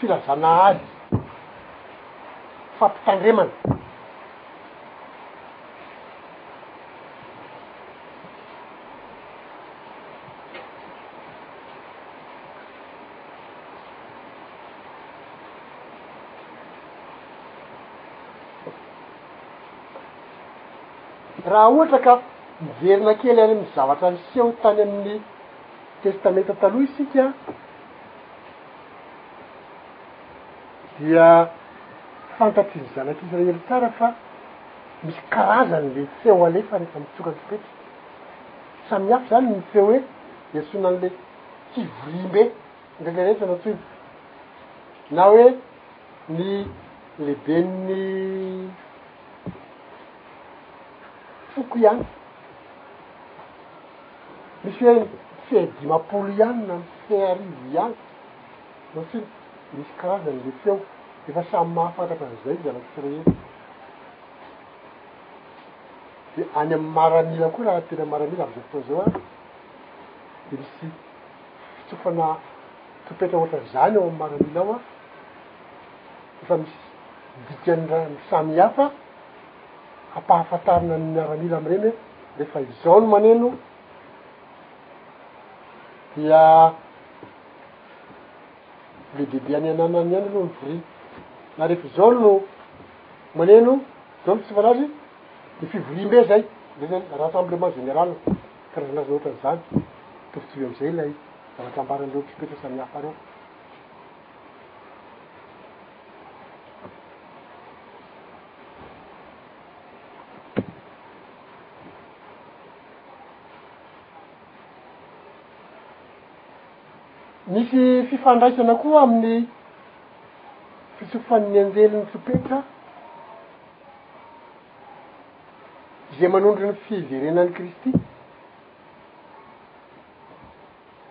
filazana azy, fampitandremana. Raha ohatra ka miverina kely any amin'ny zavatra niseho tany amin'ny Testamenta Taloha isika, dia fantatry ny zanak'Israely tsara fa misy karazany le feo alefa rehefa mitsoka ny fepetra. Samy hafa zany ny feo hoe iantsoana an'le fivoriambe ndray le rehetra no antsoina na hoe ny lehiben'ny foko ihany. Misy hoe fe dimampolo ihany na fe arivo ihany satria misy karazany le feo, efa samy mahafantatra an'izay zanak'i Israely. De any amin'ny maramila koa raha tena maramila amin'izao fotoana izao ary de misy fitsofana trompetra ohatran'izany ao amin'ny maramila ao ary efa misy dikany raha samihafa hampahafantarina ny miaramila amin'ireny hoe. Rehefa izao no maneno dia le bebe any ananany any aloha mivoria na rehefa izao no maneno zao no fisiavana azy de fivoriambe zay zay zany rassemblement général karazana azy ohatran' zany mitovitovy am'izay ilay zavatra ambaran'ireo mpipetra samy hafa reo Misy fifandraisana koa amin'ny fitsofan'ny anjelin'ny tsopetra izay manondro ny fiverenan'i Kristy.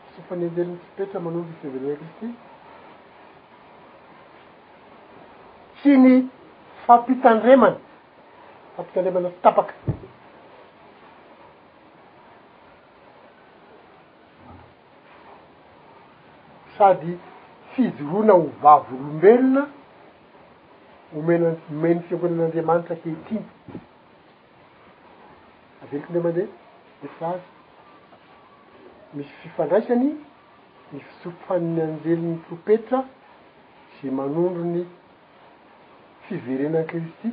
Fitsofan'ny anjelin'ny tsopetra manondro ny fiverenan'i Kristy. sy ny fampitandremana, fampitandremana tsy tapaka. Sady fijoroana ho vavolombelona omena omen'ny Fiangonan'Andriamanitra ankehitriny. Averiko indray mandeha, efa azo. Misy fifandraisany ny fitsofan'ny anjelin'ny trompetra izay manondro ny fiverenan'i Kristy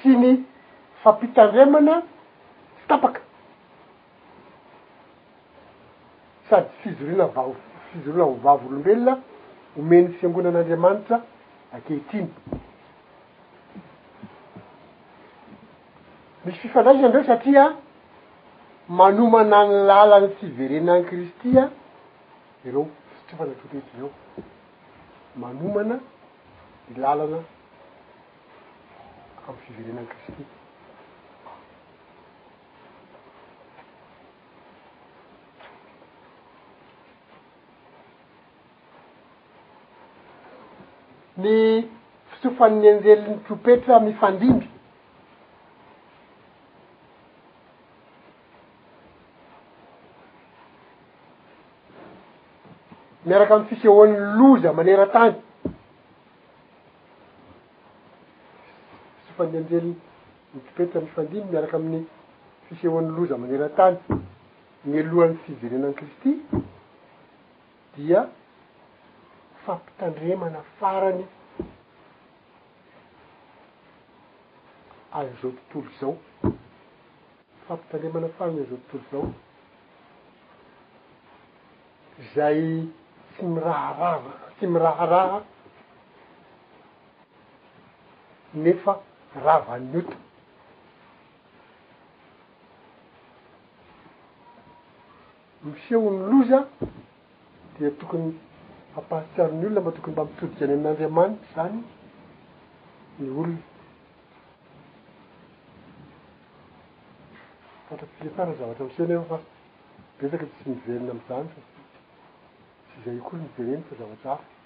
sy ny fampitandremana tsy tapaka sady fijoriana vav- fijoroana ho vavolombelona omen'ny fiangonan'Andriamanitra ankehitriny. Misy fifandraisany ireo satria manomana ny lalan'ny fiverenan'i Kristy ireo fitsiofana telo ireo. Manomana ny lalana amin'ny fiverenan'i Kristy. ny fitsofan'ny anjelin'ny tropetra mifandimby. Miaraka amin'ny fisehoan'ny loza maneran-tany. Fitsofan'ny anjelin'ny tropetra mifandimby miaraka amin'ny fisehoan'ny loza maneran-tany, ny alohan'ny fiverenan'i Kristy. dia fampitandremana farany an'izao tontolo izao, fampitandremana farany an'izao tontolo izao, izay tsy miraharava, tsy miraharaha nefa ravan'ny ota. miseho ny loza dia tokony hampahatsiaro ny olona mba tokony mba mitodika any amin'Andriamanitra izany ny olona. Fantatsika tsara ny zavatra miseho nefa fa betsaka tsy miverina amin'izany fa tsy izay akory ny jereny fa zavatra hafa.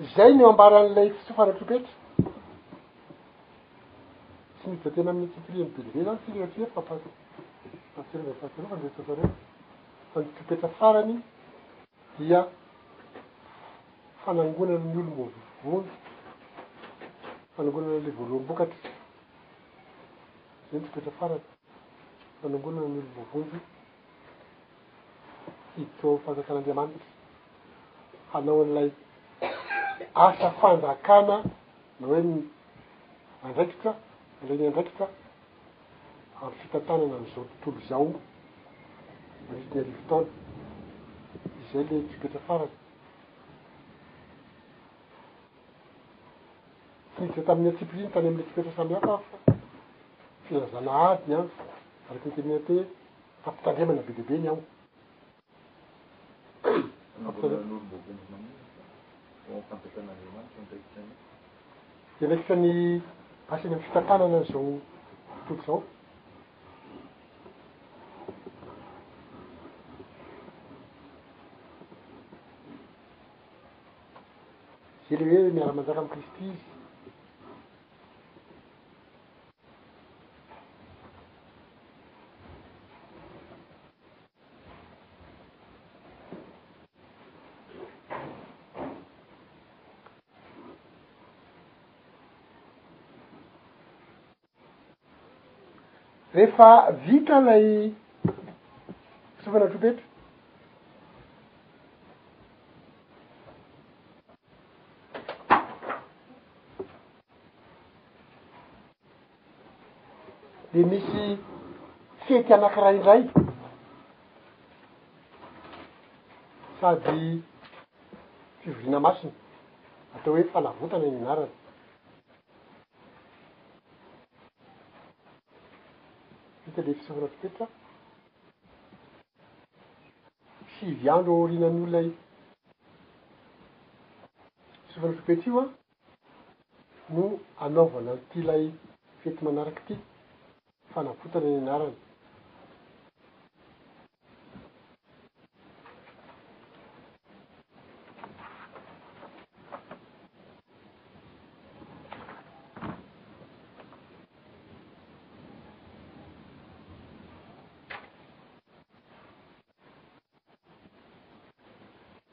Izay no ambaran'ilay fitsofana tropetra. Tsy miditra tena amin'ny tsipirian'ny belibe zany sika satria fampahatsiarovana fampahatsiarovana fahatsiarovana reto anareo fa ny tropetra farany dia fanangonana ny olo mbola vonjy fanangonana ilay voaloham-bokatra zay ny tropetra farany Nanongonana ny olom-boavonjy hiditra ao amin'ny Fanjakan'Andriamanitra, hanao an'ilay asa fanjakana na hoe ny andraikitra, mandray ny andraikitra amin'ny fitantanana an'izao tontolo izao mandritry ny arivo taona. Izay ilay fepetra farany. Fiditra tamin'ny antsipiriany tany amin'ilay toetra samihafa aho fa filazana ady ny andro, araka ny tenin'i Ante, fampitandremana be dia be ny ao. Hiandraikitra ny asa eny amin'ny fitantanana izao tontolo izao. Zay le hoe miara manjaka am Kristy izy. Rehefa vita ilay fisofana tropetra, dia misy fety anankiray indray sady fivoriana masina atao hoe fanavotana ny anarany. Vita ilay fisoratiketra. Sivy andro aorianan'ilay fisofana fepetra io no anaovana an'ity ilay fety manaraka ity. Fanavotana ny anarana.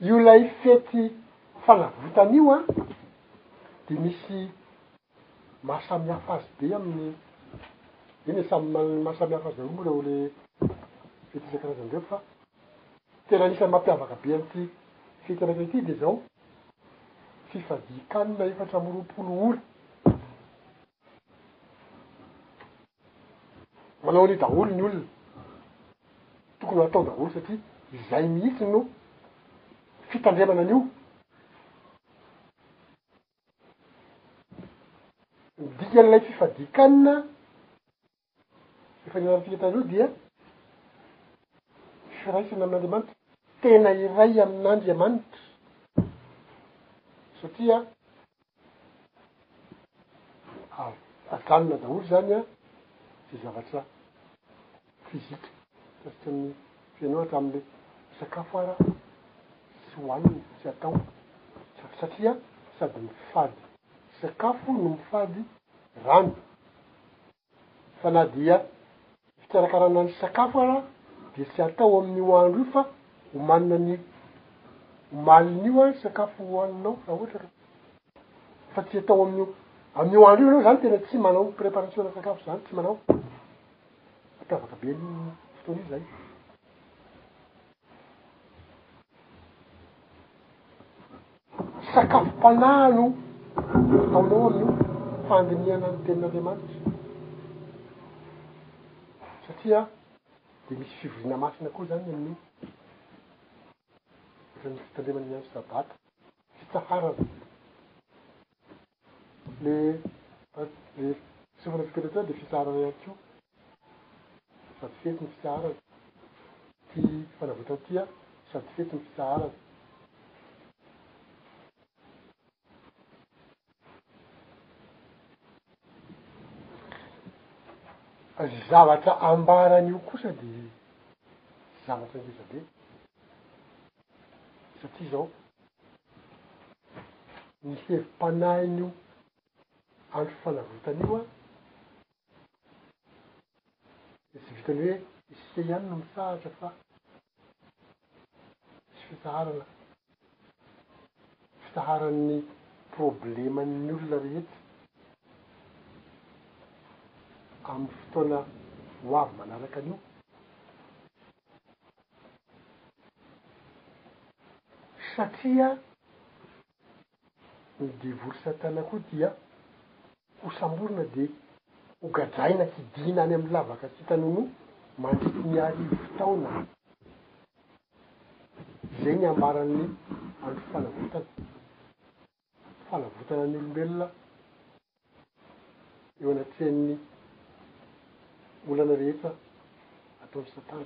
Io lay fety fanavotana io an, dia misy maha samy hafa azy be amin'ny, eny e, samy manana ny maha samy hafa azy daholo moa ireo le fety isan-karazany ireo fa tena anisan'ny mampiavaka be an'ity fety anankiray ity dia izao, fifadian-kanina efatra amby roapolo ora. Manao an'io daholo ny olona, tokony hatao daholo satria izay mihitsy no fitandremana an'io. Ny dikan'ilay fifadian-kanina Ny fanehoana ny fihitana io dia firaisana amin'Andriamanitra, tena iray amin'Andriamanitra, satria ajanona daholo zany ze zavatra fizika mikasika ny fiainao hatramin'le misakafo ara sy hoanina sy atao satria sady mifady sakafo no mifady rano fa na dia ny fikarakarana ny sakafo ara dia tsy atao amin' io andro io fa omanina ny omalin' io any sakafo hohaninao raha ohatra ka fa tsy atao amin' io amin' io andro io ianao zany tena tsy manao preparasiona sakafo zany tsy manao mampiavaka be ny fotoana io zay. Sakafom-panahy no ataonao amin'io fandinihana ny tenin'Andriamanitra satria dia misy fivoriana masina koa izany amin'ny resaky ny fitandremana ny andro sabata. fitsaharana le le fisehona fikeletsana de fitsaharana ihany ko sady fety ny fitsaharana ty fanavotan ty an sady fety ny fitsaharana. Ny zavatra ambaran'io kosa de zavatra ngeza be, satria zao, ny hevi-panahin'io andro fanavotana io an, Dia tsy vitan'ny hoe isika ihany no mitsahatra fa misy fitsaharana, fitsaharan'ny probleman'ny olona rehetra amin'ny fotoana ho avy manaraka an'io. Satria Ny devoly satana koa dia ho samborina dia. Ho gadraina hidiana any amin'ny lavaka tsy hita nonoa mandritry ny arivo taona. Izay ny ambaran'ny andro fanavotana. Fanavotana ny olombelona eo anatrehan'ny olana rehetra ataon'i satana.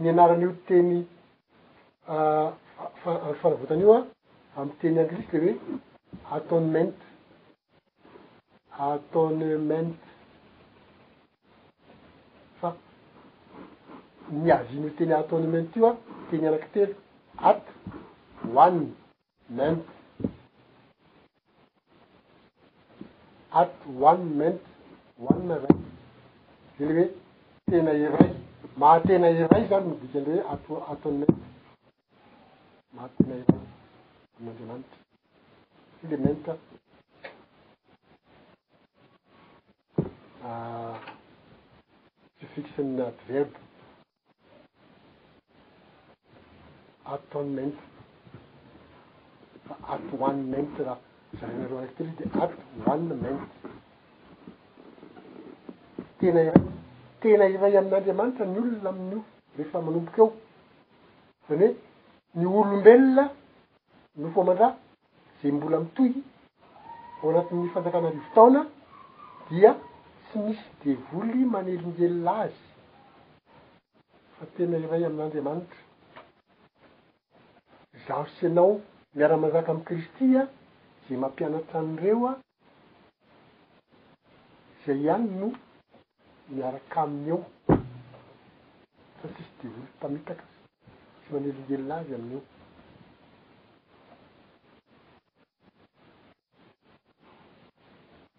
ny anaran'io teny andro fanavotana io amin'ny teny anglisy dia hoe atonement, atonement, fa niavian'io teny atonement io teny anankitelo, at, one. Ment at one ment one ray zany hoe tena iray maha tena iray zany no dikany hoe at at one ment maha tena iray amin'Andriamanitra zay le ment suffixe-n'ny adverbe Atonement fa atoanement raha zahanareo any télé de atoanement. Tena iray, tena iray amin'Andriamanitra ny olona amin'io rehefa manomboka eo. Zany hoe ny olombelona nofo aman-draha Izay mbola mitohy ao anatin'ny fanjakana arivo taona dia tsy misy devoly manelingelina azy fa tena iray amin'Andriamanitra izaho sy ianao. Miara-manjaka amin'i Kristy izay mampianatra an'ireo. Zay ihany no miaraka aminy eo fa tsisy devoly mpamitaka sy manelingelina azy aminy eo.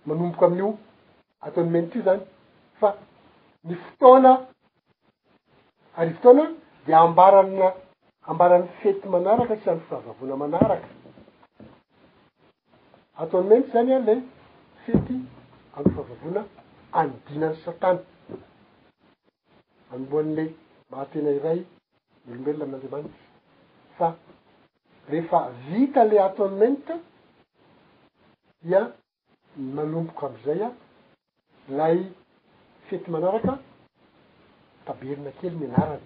Manomboka amin'io ataon'i Mento io zany fa ny fotoana Ary fotoana dia ambarana ambarany fety manaraka sy andro fahavavoana manaraka. Ataony mihitsy izany an ilay fety andro fahavavoana anodinan'i Satana anoloan'ilay maha tena iray ny olombelona amin'Andriamanitra. Fa rehefa vita ilay atonement dia. Manomboka amin'izay an! Ilay fety manaraka, Taberina kely ny anarany.